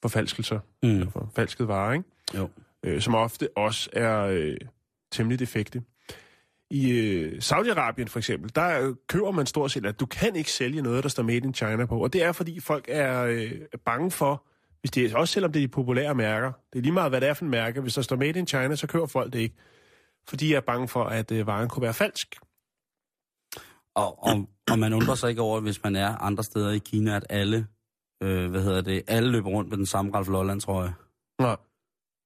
Speaker 5: forfalskelser,
Speaker 4: Mm.
Speaker 5: for falsket varer, ikke?
Speaker 4: Jo.
Speaker 5: øh, som ofte også er øh, temmelig defekte. I øh, Saudi-Arabien for eksempel, der øh, køber man stort set, at du kan ikke sælge noget, der står Made in China på. Og det er, fordi folk er øh, er bange for, hvis det er, også selvom det er de populære mærker, det er lige meget, hvad det er for en mærke, hvis der står Made in China, så køber folk det ikke. Fordi jeg er bange for, at øh, varen kunne være falsk.
Speaker 4: Og, og, og man undrer sig ikke over, hvis man er andre steder i Kina, at alle, øh, hvad hedder det, alle løber rundt med den samme Ralf Lolland, tror jeg.
Speaker 5: Nå.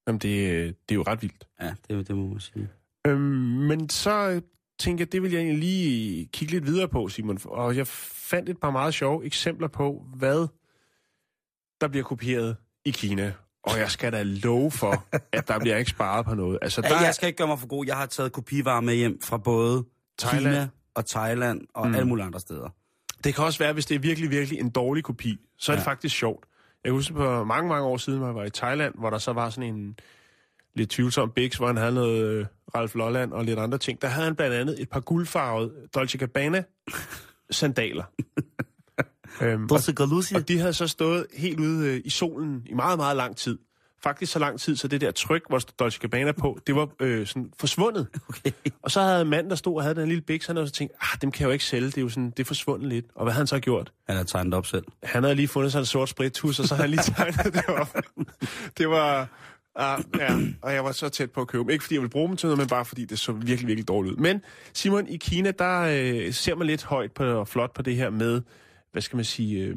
Speaker 5: Jamen, det, det er jo ret vildt.
Speaker 4: Ja, det, det må man sige.
Speaker 5: Øhm, men så øh, tænkte jeg, det vil jeg egentlig lige kigge lidt videre på, Simon. Og jeg fandt et par meget sjove eksempler på, hvad der bliver kopieret i Kina. Og jeg skal da love for, <laughs> at der bliver ikke sparet på noget. Altså, der
Speaker 4: Ja,
Speaker 5: er,
Speaker 4: jeg skal ikke gøre mig for god. Jeg har taget kopivarer med hjem fra både
Speaker 5: Thailand.
Speaker 4: Kina og Thailand og
Speaker 5: Mm.
Speaker 4: alle mulige andre steder.
Speaker 5: det kan også være, hvis det er virkelig, virkelig en dårlig kopi, så er det
Speaker 4: Ja.
Speaker 5: faktisk sjovt. Jeg husker på mange, mange år siden, hvor jeg var i Thailand, hvor der så var sådan en lidt tvivlsom biks, hvor han havde noget øh, Ralf Lolland og lidt andre ting. Der havde han blandt andet et par guldfarvede Dolce Gabbana <laughs> sandaler. Øhm, og,
Speaker 4: Dolce Galusia.
Speaker 5: og de havde så stået helt ude øh, i solen i meget, meget lang tid. faktisk så lang tid, så det der tryk, hvor Dolce Gabbana på, det var øh, sådan forsvundet. <laughs>
Speaker 4: Okay.
Speaker 5: Og så havde manden, der stod og havde den lille biks, han havde så tænkt, ah, dem kan jeg jo ikke sælge, det er jo sådan, det er forsvundet lidt. Og hvad havde han så gjort?
Speaker 4: Han er tegnet op selv.
Speaker 5: Han havde lige fundet sig en sort spritus, og så havde han lige tegnet det op. <laughs> Det var... Ah, ja, og jeg var så tæt på at købe dem. Ikke fordi jeg ville bruge dem til noget, men bare fordi det så virkelig, virkelig dårligt ud. Men Simon, i Kina, der øh, ser man lidt højt på, og flot på det her med, hvad skal man sige, øh,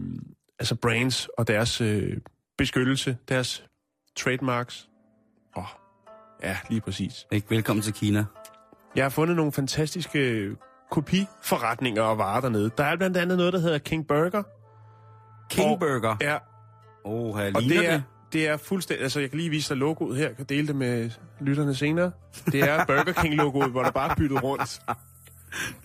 Speaker 5: altså brands og deres øh, beskyttelse, deres trademarks. Åh, oh, ja, lige præcis.
Speaker 4: Ikke? Velkommen til Kina.
Speaker 5: Jeg har fundet nogle fantastiske kopiforretninger og varer dernede. Der er blandt andet noget, der hedder King Burger.
Speaker 4: King
Speaker 5: Og-
Speaker 4: Burger.
Speaker 5: Ja,
Speaker 4: Åh, her
Speaker 5: og det er,
Speaker 4: det.
Speaker 5: det er fuldstændig... Altså, jeg kan lige vise dig logoet her. Jeg kan dele det med lytterne senere. Det er Burger King-logoet, hvor der bare er byttet rundt. <laughs>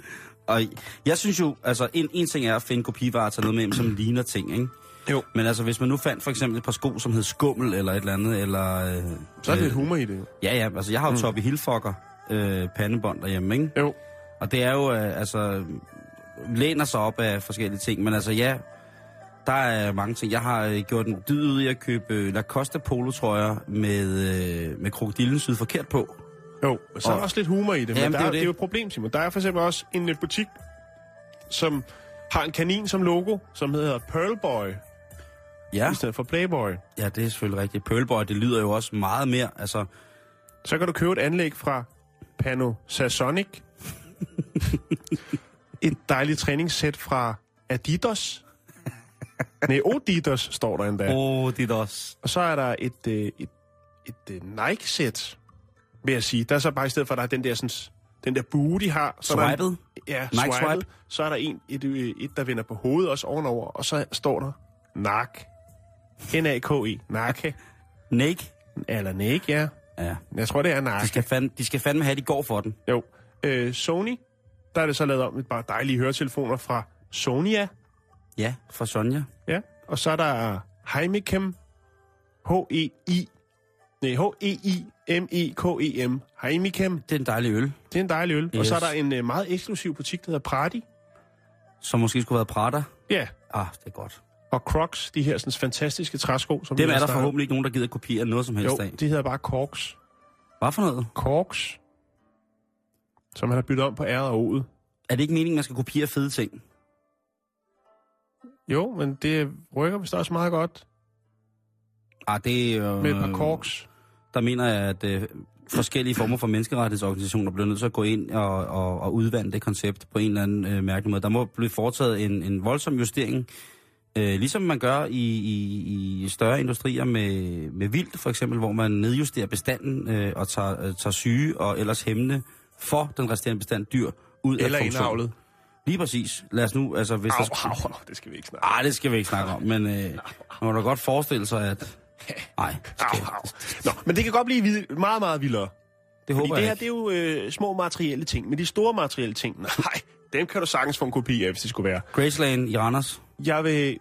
Speaker 4: Og jeg synes jo, altså en, en ting er at finde kopivarer tage noget med som <clears throat> ligner ting, ikke?
Speaker 5: Jo.
Speaker 4: Men altså, hvis man nu fandt for eksempel et par sko, som hed Skummel eller et eller andet, eller... Øh,
Speaker 5: Så er det
Speaker 4: øh,
Speaker 5: lidt humor i det.
Speaker 4: Ja, ja, altså jeg har jo mm. Toppe Hilfokker øh, pandebånd derhjemme, ikke?
Speaker 5: Jo.
Speaker 4: Og det er jo, øh, altså, læner sig op af forskellige ting, men altså ja, der er mange ting. Jeg har øh, gjort en dyd ud i at købe øh, Lacoste polotrøjer med, øh, med krokodillen syd forkert på.
Speaker 5: Jo, og så er der
Speaker 4: Og-
Speaker 5: også lidt humor i det. Men
Speaker 4: Jamen,
Speaker 5: der
Speaker 4: det er
Speaker 5: er,
Speaker 4: jo
Speaker 5: det er
Speaker 4: det.
Speaker 5: jo et problem, Simon. Der er for eksempel også en øh, butik, som har en kanin som logo, som hedder Pearl Boy,
Speaker 4: Ja,
Speaker 5: i stedet for Playboy.
Speaker 4: ja, det er selvfølgelig rigtigt. Pearlboy, det lyder jo også meget mere, altså...
Speaker 5: Så kan du købe et anlæg fra Panasonic. <laughs> et dejligt træningssæt fra Adidas. Nej, Odidas står der endda.
Speaker 4: Er også...
Speaker 5: Og så er der et, øh, et, et, et Nike-sæt, vil jeg sige. Der er så bare i stedet for, at der er den der, sådan, den der bue, de har. Så er der
Speaker 4: Swipet?
Speaker 5: Ja,
Speaker 4: Nike
Speaker 5: swipet.
Speaker 4: swipe?
Speaker 5: Så er der en, et, øh, et, der vender på hovedet også ovenover, og så står der NAK. N-A-K-E. Nake.
Speaker 4: Nike?
Speaker 5: Eller Nike, ja.
Speaker 4: Ja.
Speaker 5: Jeg tror, det er Nike.
Speaker 4: De skal, fandme, de skal fandme have, de går for den.
Speaker 5: Jo. Øh, Sony, der er det så lavet om et par dejlige høretelefoner fra Sonia.
Speaker 4: Ja, fra Sonja.
Speaker 5: Ja. Og så er der Heimikem. H-E-I. Nej, H-E-I-M-E-K-E-M. Heimikem.
Speaker 4: Det er en dejlig øl,
Speaker 5: Det er en dejlig øl. Yes. Og så er der en øh, meget eksklusiv butik, der hedder Pradi.
Speaker 4: som måske skulle have været Prada.
Speaker 5: Ja.
Speaker 4: Ah, det er godt.
Speaker 5: Og Crocs, de her sådan, fantastiske træsko. Som
Speaker 4: Dem er der forhåbentlig ikke nogen, der gider kopiere noget som helst
Speaker 5: Jo,
Speaker 4: af.
Speaker 5: de hedder bare Corks.
Speaker 4: Hvad for noget?
Speaker 5: Corks. Som man har byttet om på R'et og O'et.
Speaker 4: Er det ikke meningen, man skal kopiere fede ting?
Speaker 5: Jo, men det rykker vist også meget godt
Speaker 4: Ah, det jo...
Speaker 5: med et par Corks.
Speaker 4: Der mener jeg, at øh, forskellige former for menneskerettighedsorganisationer bliver nødt til at gå ind og, og, og udvande det koncept på en eller anden øh, mærkelig måde. Der må blive foretaget en, en voldsom justering, øh, ligesom man gør i, i, i større industrier med, med vildt, for eksempel, hvor man nedjusterer bestanden øh, og tager, øh, tager syge og ellers hæmmende for den resterende bestand dyr ud
Speaker 5: Eller
Speaker 4: af funktion.
Speaker 5: indavlet.
Speaker 4: Lige præcis. Lad os nu, altså hvis
Speaker 5: Au,
Speaker 4: der...
Speaker 5: au, au, det skal vi ikke snakke
Speaker 4: Ah, det skal vi ikke snakke om, men øh, man må da godt forestille sig, at... <laughs> Nej, det.
Speaker 5: Nå, men det kan godt blive vid- meget, meget vildere.
Speaker 4: det
Speaker 5: Fordi
Speaker 4: håber
Speaker 5: det
Speaker 4: jeg
Speaker 5: her, det er jo øh, små materielle ting. Men de store materielle ting, <laughs> nej, dem kan du sagtens få en kopi af, hvis det skulle være.
Speaker 4: Graceland i Randers.
Speaker 5: Jeg vil...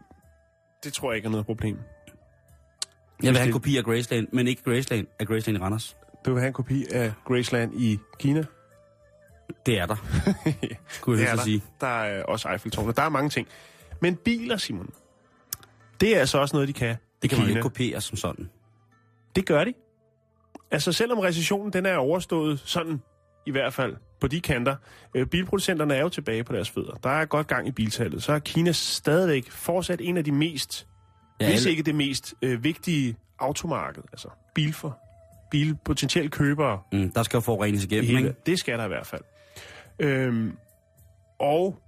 Speaker 5: Det tror jeg ikke er noget problem.
Speaker 4: Jeg vil have en
Speaker 5: det-
Speaker 4: kopi af Graceland, men ikke Graceland af Graceland i Randers.
Speaker 5: Du vil have en kopi af Graceland i Kina?
Speaker 4: Det er der, <laughs> skulle
Speaker 5: Det
Speaker 4: jeg
Speaker 5: er
Speaker 4: helst at sige.
Speaker 5: der. Der er også Eiffeltårnet. Der er mange ting. Men biler, Simon, det er altså også noget, de kan.
Speaker 4: Det kan
Speaker 5: i
Speaker 4: man
Speaker 5: Kina.
Speaker 4: ikke kopiere som sådan.
Speaker 5: Det gør de. Altså selvom recessionen den er overstået sådan i hvert fald på de kanter. Øh, bilproducenterne er jo tilbage på deres fødder. Der er godt gang i biltallet. Så er Kina stadigvæk fortsat en af de mest,
Speaker 4: Ja,
Speaker 5: hvis ikke det mest øh, vigtige automarked. Altså bil for bil potentielle købere
Speaker 4: Mm, der skal jo forurenes igennem,
Speaker 5: hele.
Speaker 4: ikke?
Speaker 5: Det skal der i hvert fald. Øhm, og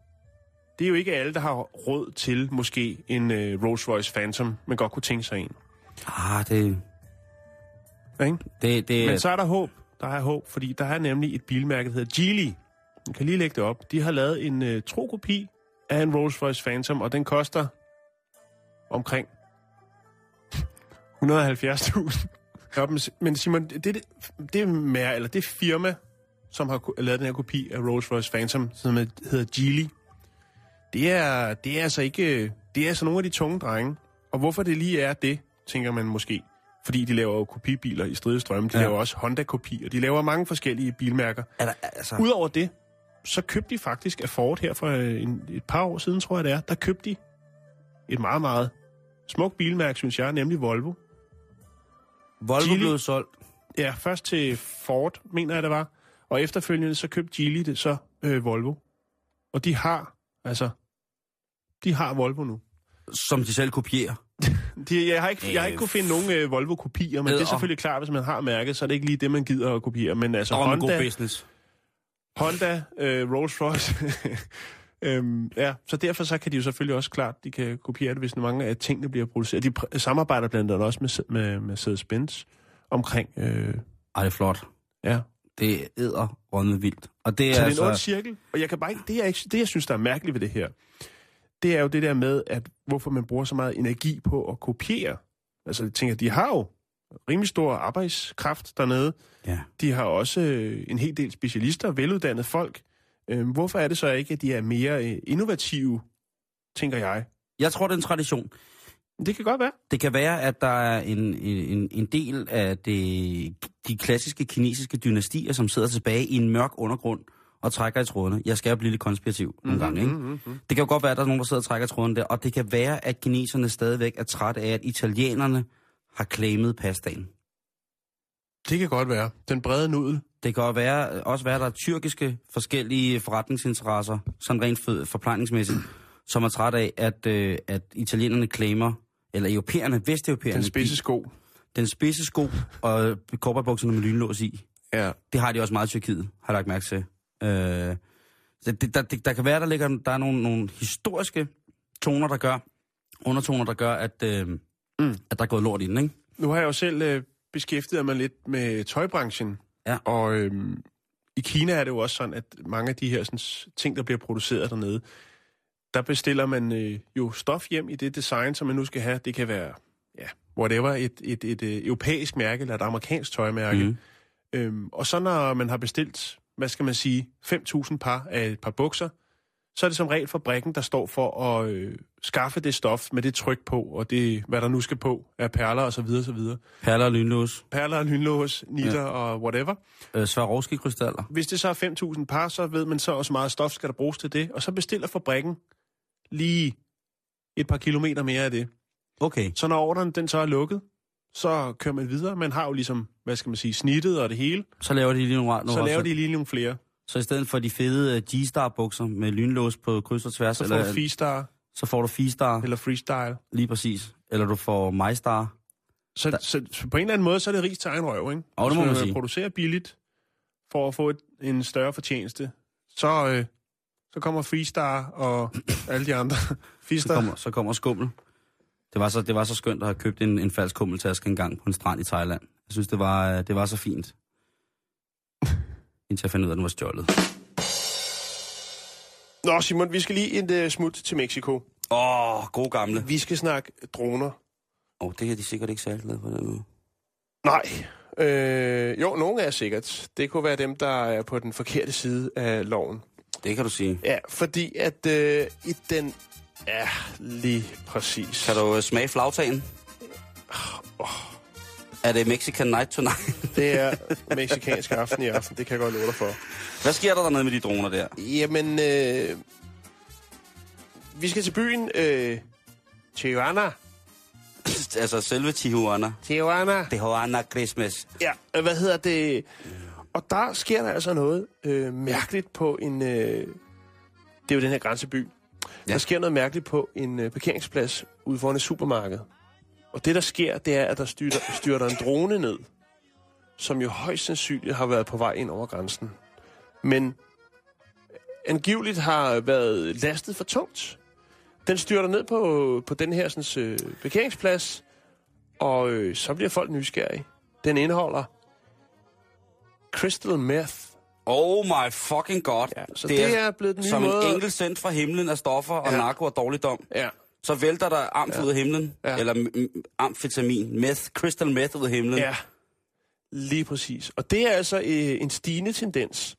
Speaker 5: det er jo ikke alle, der har råd til måske en øh, Rolls Royce Phantom, men godt kunne tænke sig en.
Speaker 4: Ah, det...
Speaker 5: Ikke?
Speaker 4: det, det
Speaker 5: Men så er der håb. Der er håb, fordi der er nemlig et bilmærke, der hedder Geely. Du kan lige lægge det op. De har lavet en øh, tro kopi af en Rolls Royce Phantom, og den koster omkring 170.000. Ja, men- Simon, det, det, det, er mere, eller det firma, som har lavet den her kopi af Rolls Royce Phantom, som er- hedder Geely, det er, det er altså ikke... Det er altså nogle af de tunge drenge. Og hvorfor det lige er det, tænker man måske. Fordi de laver jo kopibiler i stride strømme. De
Speaker 4: Ja.
Speaker 5: laver også Honda-kopier. De laver mange forskellige bilmærker.
Speaker 4: er der, altså,
Speaker 5: Udover det, så købte de faktisk af Ford her for øh, en, et par år siden, tror jeg det er, der købte de et meget, meget smukt bilmærke, synes jeg, nemlig Volvo.
Speaker 4: Volvo
Speaker 5: Geely-
Speaker 4: blev solgt.
Speaker 5: Ja, først til Ford, mener jeg det var. Og efterfølgende så købte Geely det så øh, Volvo. Og de har, altså, de har Volvo nu.
Speaker 4: som de selv kopierer. <laughs>
Speaker 5: De, jeg, har ikke, jeg har ikke kunne finde nogen øh, Volvo-kopier, men det er selvfølgelig klart, hvis man har mærket, så er det ikke lige det, man gider at kopiere. Men altså
Speaker 4: en god
Speaker 5: Honda,
Speaker 4: business.
Speaker 5: Honda øh, Rolls-Royce, <laughs> øhm, ja, så derfor så kan de jo selvfølgelig også klart, de kan kopiere det, hvis mange af tingene bliver produceret. De pr- samarbejder blandt andet også med, med, med Mercedes-Benz omkring, øh,
Speaker 4: Ej, det er flot.
Speaker 5: ja,
Speaker 4: Det æder rådne vildt. Og det er,
Speaker 5: Så det er en
Speaker 4: altså...
Speaker 5: ond cirkel, og jeg kan bare ikke, det, jeg, ikke, det jeg synes, der er mærkeligt ved det her, det er jo det der med, at hvorfor man bruger så meget energi på at kopiere. Altså, jeg tænker, de har jo rimelig stor arbejdskraft dernede.
Speaker 4: Ja.
Speaker 5: De har også øh, en hel del specialister, veluddannede folk. Øh, hvorfor er det så ikke, at de er mere øh, innovative, tænker jeg?
Speaker 4: Jeg tror, det er en tradition.
Speaker 5: Det kan godt være.
Speaker 4: Det kan være, at der er en, en, en del af det, de klassiske kinesiske dynastier, som sidder tilbage i en mørk undergrund og trækker i trådene. Jeg skal jo blive lidt konspirativ nogle gange, ikke?
Speaker 5: Mm-hmm.
Speaker 4: Det kan jo godt være, at der er nogen, der sidder og trækker i trådene der, og det kan være, at kineserne stadigvæk er træt af, at italienerne har claimet pastaen.
Speaker 5: Det kan godt være. Den brede nudel.
Speaker 4: Det kan også være, også være, at der er tyrkiske forskellige forretningsinteresser, sådan rent for, forplejningsmæssigt, <clears throat> som er træt af, at, øh, at italienerne claimer, eller europæerne, vesteuropæerne,
Speaker 5: Den spidse sko.
Speaker 4: den spidse sko og korporbukserne med lynlås i.
Speaker 5: Ja.
Speaker 4: Det har de også meget i Tyrkiet, har jeg lagt mærke til. Øh, så det, der, det, der kan være, der ligger der er nogle, nogle historiske toner, der gør, undertoner, der gør, at, øh, mm. at der er gået lort i den, ikke?
Speaker 5: Nu har jeg jo selv øh, beskæftiget mig lidt med tøjbranchen.
Speaker 4: Ja.
Speaker 5: Og øhm, i Kina er det jo også sådan, at mange af de her sådan, ting, der bliver produceret dernede, der bestiller man øh, jo stof hjem i det design, som man nu skal have. Det kan være, ja, whatever, et, et, et, et europæisk mærke eller et amerikansk tøjmærke. Mm. Øhm, og så når man har bestilt, hvad skal man sige, 5.000 par af et par bukser, så er det som regel fabrikken, der står for at øh, skaffe det stof med det tryk på, og det, hvad der nu skal på af perler osv. osv
Speaker 4: Perler og lynlås,
Speaker 5: perler, lynlås, nitter ja. og whatever.
Speaker 4: øh, Swarovski-krystaller.
Speaker 5: Hvis det så er 5.000 par, så ved man så også meget stof skal der bruges til det, og så bestiller fabrikken lige et par kilometer mere af det.
Speaker 4: Okay.
Speaker 5: Så når ordren den så er lukket, så kører man videre. Man har jo ligesom, hvad skal man sige, snittet og det hele.
Speaker 4: Så laver de lige nogle, nogle
Speaker 5: Så laver de lige nogle flere.
Speaker 4: Så i stedet for de fede øh, G-Star-bukser med lynlås på kryds og tværs,
Speaker 5: Så får
Speaker 4: eller,
Speaker 5: du F-Star
Speaker 4: så får du F-Star,
Speaker 5: eller Freestyle.
Speaker 4: lige præcis. Eller du får MyStar.
Speaker 5: Så, så, så på en eller anden måde, så er det rig til egen røv, ikke?
Speaker 4: Og det må man sige.
Speaker 5: producere billigt for at få et, en større fortjeneste, så, øh, så kommer Freestar og alle de andre. <laughs>
Speaker 4: Så
Speaker 5: Freestar.
Speaker 4: kommer, så kommer skummel. Det var, så, det var så skønt at have købt en, en falsk kummeltaske engang på en strand i Thailand. Jeg synes, det var, øh, det var så fint. Indtil jeg fandt ud af, at den var stjålet.
Speaker 5: Nå, Simon, vi skal lige et uh, smut til Mexico.
Speaker 4: Åh, oh, god gamle.
Speaker 5: Vi skal snakke droner.
Speaker 4: Åh, oh, det er de sikkert ikke særlig glade for den måde.
Speaker 5: Nej. Øh, jo, nogle er sikkert. Det kunne være dem, der er på den forkerte side af loven.
Speaker 4: Det kan du sige.
Speaker 5: Ja, fordi at øh, i den... Ja, lige præcis.
Speaker 4: Kan du øh, smage flagtagen? Er det Mexican Night Tonight? <laughs>
Speaker 5: Det er meksikansk aften i aften, det kan jeg godt love dig for.
Speaker 4: Hvad sker der dernede med de droner der?
Speaker 5: Jamen, øh, vi skal til byen øh, Tijuana. <clears throat>
Speaker 4: altså selve Tijuana.
Speaker 5: Tijuana.
Speaker 4: Tijuana Christmas.
Speaker 5: Ja, øh, hvad hedder det? Og der sker der altså noget øh, mærkeligt på en... Øh, det er jo den her grænseby. Ja. Der sker noget mærkeligt på en øh, parkeringsplads ude foran et supermarked. Og det, der sker, det er, at der styrter, styrter en drone ned, som jo højst sandsynligt har været på vej ind over grænsen. Men angiveligt har været lastet for tungt. Den styrter ned på, på den her sådan, øh, parkeringsplads, og øh, så bliver folk nysgerrige. Den indeholder crystal meth.
Speaker 4: Oh my fucking god.
Speaker 5: Ja, så det, det er blevet den nye
Speaker 4: som
Speaker 5: måde...
Speaker 4: en enkelt sendt fra himlen af stoffer og
Speaker 5: Ja.
Speaker 4: narko og dårligdom.
Speaker 5: Ja,
Speaker 4: Så vælter der amf ud af himlen.
Speaker 5: Ja.
Speaker 4: Eller amfetamin. Meth, crystal meth ud af himlen.
Speaker 5: ja, lige præcis. Og det er altså øh, en stigende tendens.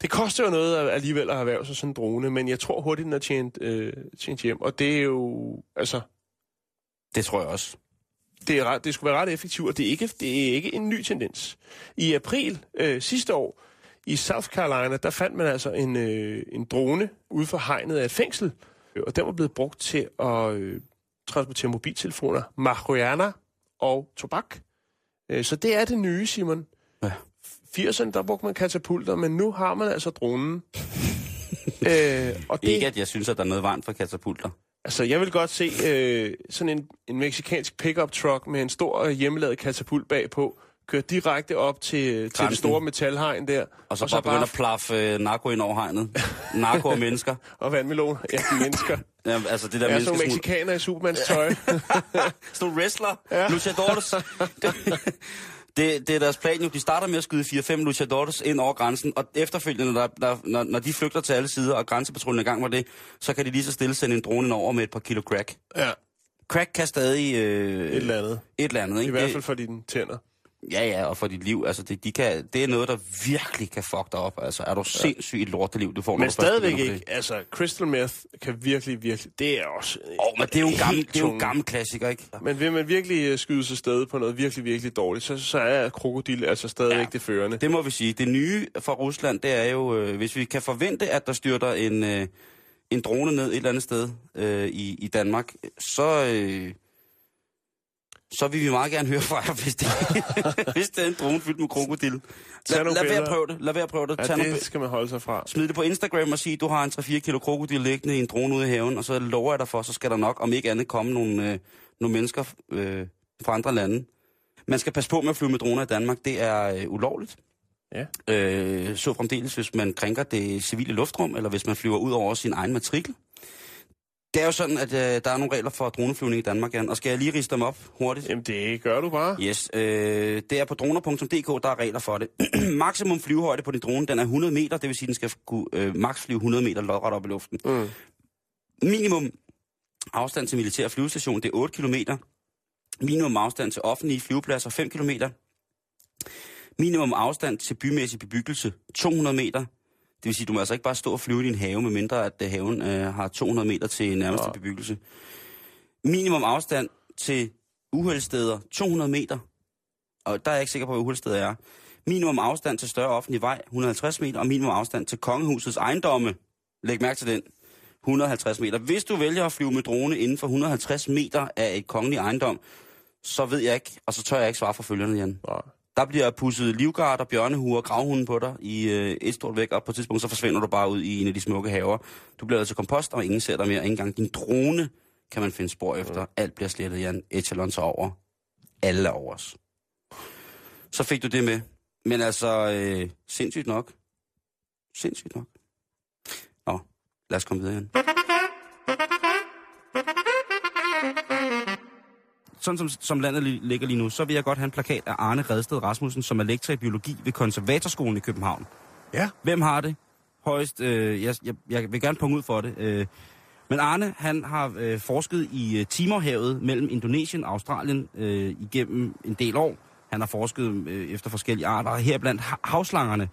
Speaker 5: Det koster jo noget at alligevel at erhverve sig sådan en drone, men jeg tror hurtigt, den er tjent, øh, tjent hjem. Og det er jo... Altså,
Speaker 4: Det tror jeg også.
Speaker 5: det, er ret, det skulle være ret effektivt, og det er ikke, det er ikke en ny tendens. I april øh, sidste år, i South Carolina, der fandt man altså en, øh, en drone ude for hegnet af et fængsel, øh, og den var blevet brugt til at øh, transportere mobiltelefoner, marihuana og tobak. Øh, så det er det nye, Simon.
Speaker 4: Ja.
Speaker 5: 80'erne, der brugte man katapulter, men nu har man altså dronen. <laughs> øh, og det,
Speaker 4: Ikke, at jeg synes, at der er noget varmt for katapulter.
Speaker 5: altså, jeg vil godt se øh, sådan en, en meksikansk pickup truck med en stor øh, hjemmelavet katapult bagpå, køre direkte op til, til det store metalhegn der,
Speaker 4: Og så, og så bare begynde at plaffe øh, narko ind over hegnet. narko og mennesker. <laughs>
Speaker 5: og vandmelon. Ja, mennesker. <laughs>
Speaker 4: Ja, altså det der
Speaker 5: er sådan mexikanere i Supermans tøj. <laughs>
Speaker 4: Sådan nogle wrestler. Ja. Luchadores. det, det er deres plan jo. De starter med at skyde 4-5 luchadores ind over grænsen, og efterfølgende, der, der, når, når de flygter til alle sider, og grænsepatruljen er i gang med det, så kan de lige så stille sende en drone ind over med et par kilo crack.
Speaker 5: ja,
Speaker 4: Crack kan stadig... Øh,
Speaker 5: et eller andet.
Speaker 4: Et eller andet,
Speaker 5: I
Speaker 4: ikke?
Speaker 5: hvert
Speaker 4: Det-
Speaker 5: fald for dine tænder.
Speaker 4: Ja, ja, og for dit liv. Altså, det, de kan, det er noget, der virkelig kan fuck dig op. Altså, er du sindssygt et lorteliv, du får,
Speaker 5: Men stadigvæk ikke. Altså, crystal meth kan virkelig, virkelig... Det er også...
Speaker 4: Åh, men det er jo en gammel, det er jo gammel klassiker, ikke?
Speaker 5: Men vil man virkelig øh, skyde sig sted på noget virkelig, virkelig dårligt, så, så er krokodil altså stadigvæk. Ja. det førende.
Speaker 4: Det må vi sige. Det nye fra Rusland, det er jo, øh, hvis vi kan forvente, at der styrter en, øh, en drone ned et eller andet sted øh, i, i Danmark, så, øh, så vil vi meget gerne høre fra jer, hvis det, <laughs> hvis det er en drone fyldt med krokodil. Lad, lad være at prøve det. Lad være at prøve det.
Speaker 5: Ja,
Speaker 4: Tag nogle,
Speaker 5: det skal man holde sig fra.
Speaker 4: Smid det på Instagram og sig, du har en 3-4 kilo krokodil liggende i en drone ude i haven, og så lover jeg dig for, så skal der nok, om ikke andet, komme nogle, øh, nogle mennesker øh, fra andre lande. Man skal passe på med at flyve med droner i Danmark. Det er øh, ulovligt.
Speaker 5: Ja.
Speaker 4: Øh, så fremdeles, hvis man krænker det civile luftrum, eller hvis man flyver ud over sin egen matrikel. Det er jo sådan, at øh, der er nogle regler for droneflyvning i Danmark, Jan. Og skal jeg lige riste dem op hurtigt?
Speaker 5: Jamen, det gør du bare.
Speaker 4: Yes, øh, det er på droner.dk, der er regler for det. <clears throat> Maksimum flyvehøjde på din drone, den er 100 meter, det vil sige, den skal kunne øh, max flyve 100 meter lodret op i luften.
Speaker 5: Mm.
Speaker 4: Minimum afstand til militær flyvestation, det er 8 km. Minimum afstand til offentlige flyvepladser, 5 km. Minimum afstand til bymæssig bebyggelse, 200 meter. Det vil sige, du må altså ikke bare stå og flyve i din have, medmindre at øh, haven øh, har 200 meter til nærmeste
Speaker 5: Ja.
Speaker 4: bebyggelse. Minimum afstand til uheldsteder, 200 meter. Og der er jeg ikke sikker på, hvad uheldsteder er. Minimum afstand til større offentlig vej, 150 meter. Og minimum afstand til kongehusets ejendomme. Læg mærke til den. 150 meter. Hvis du vælger at flyve med drone inden for 150 meter af et kongelig ejendom, så ved jeg ikke, og så tør jeg ikke svare for følgerne, Jan.
Speaker 5: Nej.
Speaker 4: Der bliver pusset livgarder, bjørnehuer gravhunden på dig i øh, et stort væk, og på et tidspunkt så forsvinder du bare ud i en af de smukke haver. Du bliver altså kompost, og ingen ser dig mere. Ikke engang din drone kan man finde spor efter. Alt bliver slettet, Jan. Echelons er over. Alle er over os. Så fik du det med. Men altså, øh, sindssygt nok. Sindssygt nok. Nå, lad os komme videre, Jan. Sådan som, som landet li- ligger lige nu, så vil jeg godt have en plakat af Arne Redsted Rasmussen, som er lektor i biologi ved Konservatorskolen i København.
Speaker 5: Ja.
Speaker 4: Hvem har det? Højst, øh, jeg, jeg, jeg vil gerne punge ud for det. Øh. Men Arne, han har øh, forsket i øh, Timorhavet mellem Indonesien og Australien øh, igennem en del år. Han har forsket øh, efter forskellige arter, heriblandt ha- havslangerne,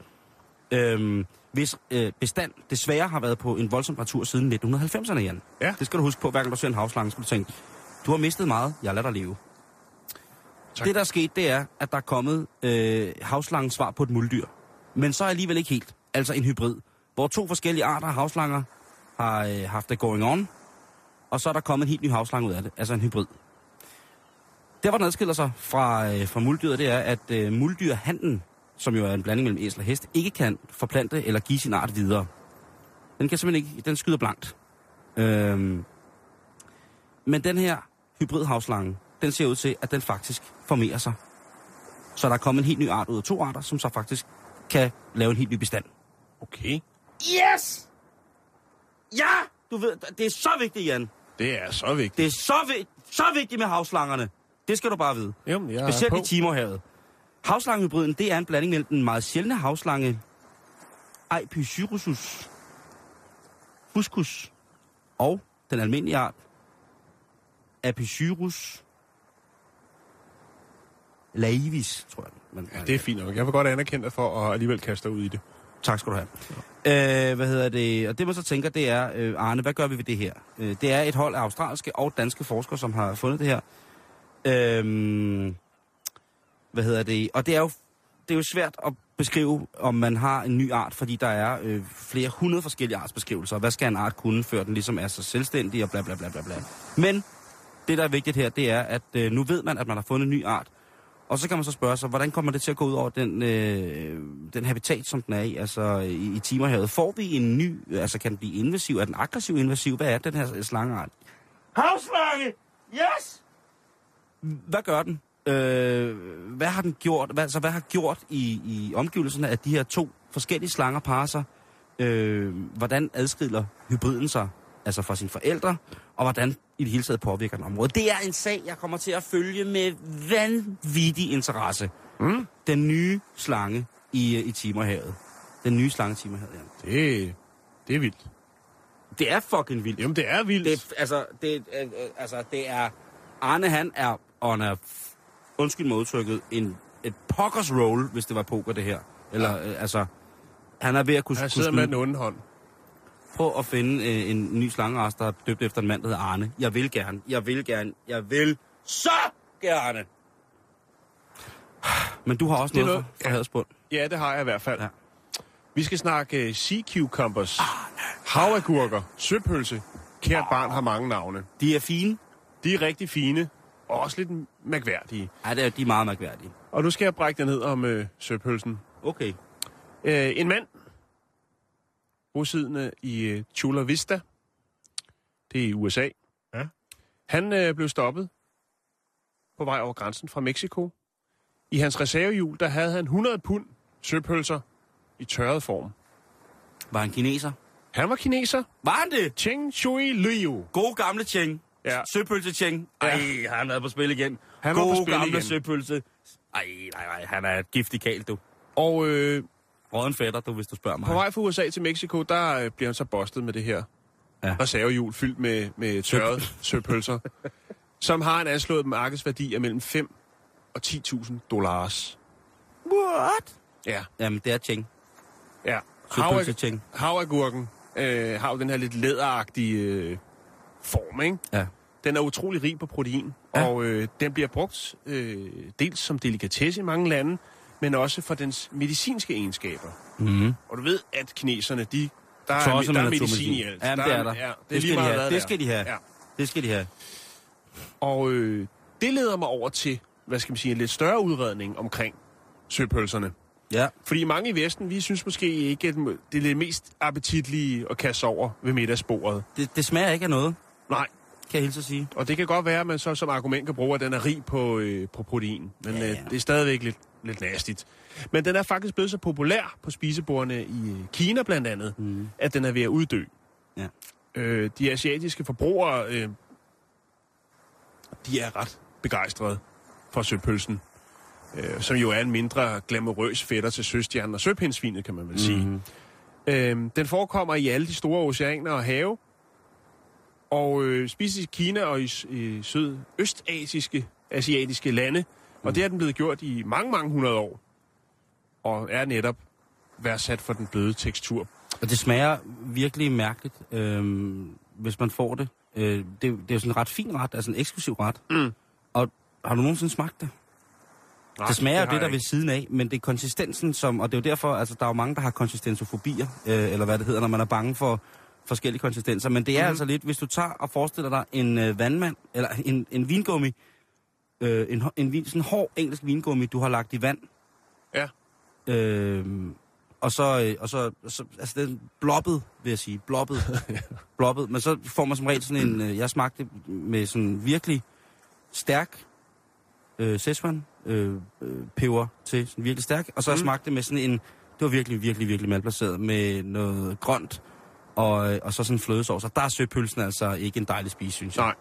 Speaker 4: øh, hvis øh, bestand desværre har været på en voldsom temperatur siden 1990'erne, Jan.
Speaker 5: Ja.
Speaker 4: Det skal du huske på, hver gang du ser en havslange, skal du tænke, du har mistet meget, jeg lader dig leve.
Speaker 5: Tak.
Speaker 4: Det, der er sket, det er, at der er kommet øh, havslangens svar på et muldyr. Men så alligevel ikke helt. Altså en hybrid, hvor to forskellige arter af havslanger har øh, haft det going on, og så er der kommet en helt ny havslange ud af det, altså en hybrid. Der, hvor den adskiller sig fra, øh, fra muldyret, det er, at øh, muldyrhanden, som jo er en blanding mellem æsel og hest, ikke kan forplante eller give sin art videre. Den kan simpelthen ikke, den skyder blankt. Øhm, men den her hybridhavslange, den ser ud til, at den faktisk formerer sig. Så der er kommet en helt ny art ud af to arter, som så faktisk kan lave en helt ny bestand.
Speaker 5: Okay.
Speaker 4: Yes! Ja! Du ved, det er så vigtigt, Jan.
Speaker 5: Det er så vigtigt.
Speaker 4: Det er så, vi- så vigtigt med havslangerne. Det skal du bare vide.
Speaker 5: Jamen, jeg er
Speaker 4: Specielt
Speaker 5: på.
Speaker 4: i Timorhavet. Havslangehybriden, det er en blanding mellem den meget sjældne havslange Aipysyrusus fuscus og den almindelige art Apysyrus laivis, tror jeg. Men,
Speaker 5: Ja, det er fint nok. Jeg vil godt anerkende dig for at alligevel kaste dig ud i det.
Speaker 4: Tak skal du have. Øh, hvad hedder det? Og det man så tænker, det er, øh, Arne, hvad gør vi ved det her? Øh, det er et hold af australske og danske forskere, som har fundet det her. Øh, hvad hedder det? Og det er jo det er jo svært at beskrive, om man har en ny art, fordi der er øh, flere hundrede forskellige artsbeskrivelser. Hvad skal en art kunne, før den ligesom er så selvstændig og bla bla bla bla bla. Men det, der er vigtigt her, det er, at øh, nu ved man, at man har fundet en ny art. Og så kan man så spørge sig, hvordan kommer det til at gå ud over den, øh, den habitat, som den er i, altså i, i Timerhavet? Får vi en ny, altså kan den blive invasiv? Er den aggressiv invasiv? Hvad er den her slangeart? Havslange! Yes! Hvad gør den? Øh, hvad har den gjort? Hvad, altså, hvad har gjort i, i omgivelserne, at de her to forskellige slanger parer sig? Øh, hvordan adskiller hybriden sig altså fra sine forældre, og hvordan i det hele taget påvirker den område. Det er en sag, jeg kommer til at følge med vanvittig interesse.
Speaker 5: Mm.
Speaker 4: Den nye slange i, i Timerhavet. Den nye slange i Timerhavet, ja.
Speaker 5: Det, det er vildt.
Speaker 4: Det er fucking vildt.
Speaker 5: Jamen, det er vildt.
Speaker 4: Det, altså, det, øh, øh, altså, det er... Arne, han er on a... Undskyld mig udtrykket. En, et pokkers roll, hvis det var poker, det her. Eller, øh, altså... Han er ved at kunne,
Speaker 5: Han
Speaker 4: kunne
Speaker 5: sidder med
Speaker 4: skyde.
Speaker 5: den onde hånd.
Speaker 4: Prøv at finde øh, en ny slangeras, der er døbt efter en mand, der hedder Arne. Jeg vil gerne. Jeg vil gerne. Jeg vil så gerne. Men du har også
Speaker 5: Det
Speaker 4: noget,
Speaker 5: noget-
Speaker 4: for
Speaker 5: ja. Ja, det har jeg i hvert fald.
Speaker 4: Ja.
Speaker 5: Vi skal snakke uh, sea cucumbers, havagurker, søpølse. Kært barn har mange navne.
Speaker 4: De er fine.
Speaker 5: De er rigtig fine, og også lidt mærkværdige.
Speaker 4: Ja, det er, de er meget mærkværdige.
Speaker 5: Og nu skal jeg brække den ned om uh, søpølsen.
Speaker 4: Okay.
Speaker 5: Uh, en mand, bosiddende i uh, Chula Vista, det er i USA.
Speaker 6: Ja.
Speaker 5: Han uh, blev stoppet på vej over grænsen fra Mexico. I hans reservehjul, der havde han 100 pund søpølser i tørret form.
Speaker 4: Var han kineser?
Speaker 5: Han var kineser.
Speaker 4: Var han det?
Speaker 5: Cheng Shui Liu.
Speaker 4: God gamle Cheng.
Speaker 5: Ja.
Speaker 4: Søpølse Cheng. Ej, han er på spil igen.
Speaker 5: Han var
Speaker 4: God
Speaker 5: på spil
Speaker 4: gamle
Speaker 5: igen.
Speaker 4: søpølse. Ej, nej, nej, han er et giftig kal, du.
Speaker 5: Og øh,
Speaker 4: Råden fætter, du, hvis du spørger mig.
Speaker 5: på vej fra USA til Mexico, der øh, bliver han så bustet med det her
Speaker 4: Ja.
Speaker 5: reservehjul fyldt med, med tørret søpølser, <laughs> som har en anslået markedsværdi af mellem 5 og 10.000 dollars.
Speaker 4: What?
Speaker 5: Ja,
Speaker 4: Jamen, det er Cheng.
Speaker 5: ja. Havag-. Havagurken øh, har jo den her lidt læderagtige øh, form, ikke?
Speaker 4: Ja.
Speaker 5: Den er utrolig rig på protein,
Speaker 4: ja.
Speaker 5: og øh, den bliver brugt øh, dels som delikatesse i mange lande, men også for dens medicinske egenskaber.
Speaker 4: Mm.
Speaker 5: Og du ved, at kineserne, de, der, er, der
Speaker 4: med
Speaker 5: er medicin i alt.
Speaker 4: Jamen, det er der.
Speaker 5: Ja, det,
Speaker 4: Det skal de have. Det
Speaker 5: der
Speaker 4: skal de have.
Speaker 5: Ja.
Speaker 4: Det skal de have.
Speaker 5: Og øh, det leder mig over til, hvad skal man sige, en lidt større udredning omkring søpølserne.
Speaker 4: Ja.
Speaker 5: Fordi mange i Vesten, vi synes måske ikke, at det er det mest appetitlige at kaste over ved middagsbordet.
Speaker 4: Det, det smager ikke af noget,
Speaker 5: Nej,
Speaker 4: kan jeg hilse sige.
Speaker 5: og det kan godt være, at man så som argument kan bruge, at den er rig på, øh, på protein. Men
Speaker 4: Ja,
Speaker 5: ja,
Speaker 4: ja.
Speaker 5: ja. Øh, det er stadigvæk lidt, lidt nastigt. Men den er faktisk blevet så populær på spisebordene i øh, Kina blandt andet,
Speaker 4: Mm.
Speaker 5: at den er ved at uddø.
Speaker 4: Ja.
Speaker 5: Øh, de asiatiske forbrugere, øh, de er ret begejstrede for søpølsen. Øh, som jo er en mindre glamourøs fætter til søstjernen og søpindsvinet, kan man vel sige.
Speaker 4: Mhm.
Speaker 5: Øhm, den forekommer i alle de store oceaner og have, og øh, spises i Kina og i, i sydøstasiske asiatiske lande. Og det er den blevet gjort i mange, mange hundrede år. Og er netop værdsat for den bløde tekstur.
Speaker 4: Og det smager virkelig mærkeligt, øhm, hvis man får det. Øh, det. Det er jo sådan en ret fin ret, altså en eksklusiv ret.
Speaker 5: Mm.
Speaker 4: Og har du nogensinde smagt det?
Speaker 5: Nej,
Speaker 4: det smager jo
Speaker 5: har
Speaker 4: det, der ved siden af, men det er konsistensen, som, og det er jo derfor, altså der er jo mange, der har konsistensofobier, øh, eller hvad det hedder, når man er bange for forskellige konsistenser. Men det er mm-hmm. altså lidt, hvis du tager og forestiller dig en øh, vandmand, eller en, en vingummi, øh, en, en vin, sådan en hård engelsk vingummi, du har lagt i vand.
Speaker 5: Ja.
Speaker 4: Øh, og så, og så, så altså den blobbet, vil jeg sige, blobbet, <laughs> blobbet. Men så får man som regel sådan en, øh, jeg smagte med sådan virkelig stærk øh, Szechuan øh, øh, peber til, sådan virkelig stærk. Og så mm. Smagte med sådan en, det var virkelig, virkelig, virkelig malplaceret, med noget grønt, og, øh, og så sådan en flødesovs. Og der er søpølsen altså ikke en dejlig spise, synes jeg.
Speaker 5: Nej.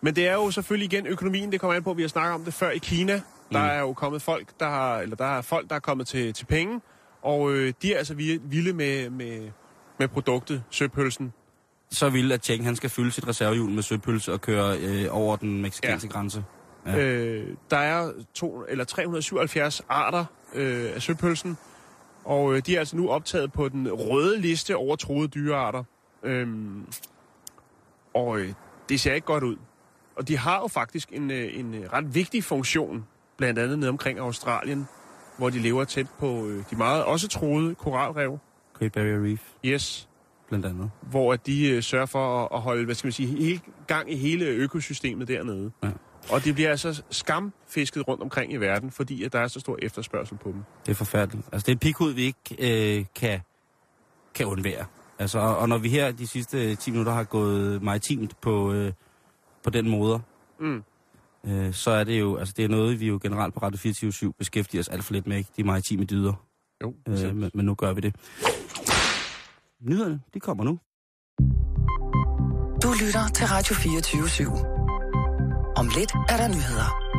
Speaker 5: Men det er jo selvfølgelig igen økonomien, det kommer an på, vi har snakket om det før i Kina. Der
Speaker 4: Mm.
Speaker 5: er jo kommet folk, der har, eller der er folk, der er kommet til, til penge, og øh, de er altså vi- vilde med, med, med produktet, søpølsen.
Speaker 4: Så vil at Cheng, han skal fylde sit reservehjul med søpølse og køre øh, over den meksikanske ja. grænse. Ja.
Speaker 5: Ja. Øh, der er to, eller 377 arter øh, af søpølsen, og øh, de er altså nu optaget på den røde liste over troede dyrearter. Øhm, og øh, det ser ikke godt ud. Og de har jo faktisk en, øh, en øh, ret vigtig funktion, blandt andet nede omkring Australien, hvor de lever tæt på øh, de meget også troede koralrev.
Speaker 4: Great Barrier Reef,
Speaker 5: Yes.
Speaker 4: blandt andet.
Speaker 5: Hvor at de øh, sørger for at, at holde, hvad skal man sige, hele, gang i hele økosystemet dernede.
Speaker 4: Ja.
Speaker 5: Og de bliver altså skamfisket rundt omkring i verden, fordi at der er så stor efterspørgsel på dem.
Speaker 4: Det er forfærdeligt. Altså, det er en pikhud, vi ikke øh, kan, kan undvære. Altså, og, og når vi her de sidste 10 minutter har gået maritimt på, øh, på den måde,
Speaker 5: Mm.
Speaker 4: øh, så er det jo, altså det er noget, vi jo generelt på Radio 24 beskæftiger os alt for lidt med, ikke? De maritime dyder.
Speaker 5: Jo,
Speaker 4: Øh, men, men nu gør vi det. Nyhederne, de kommer nu.
Speaker 3: Du lytter til Radio 24 /7. Om lidt er der nyheder.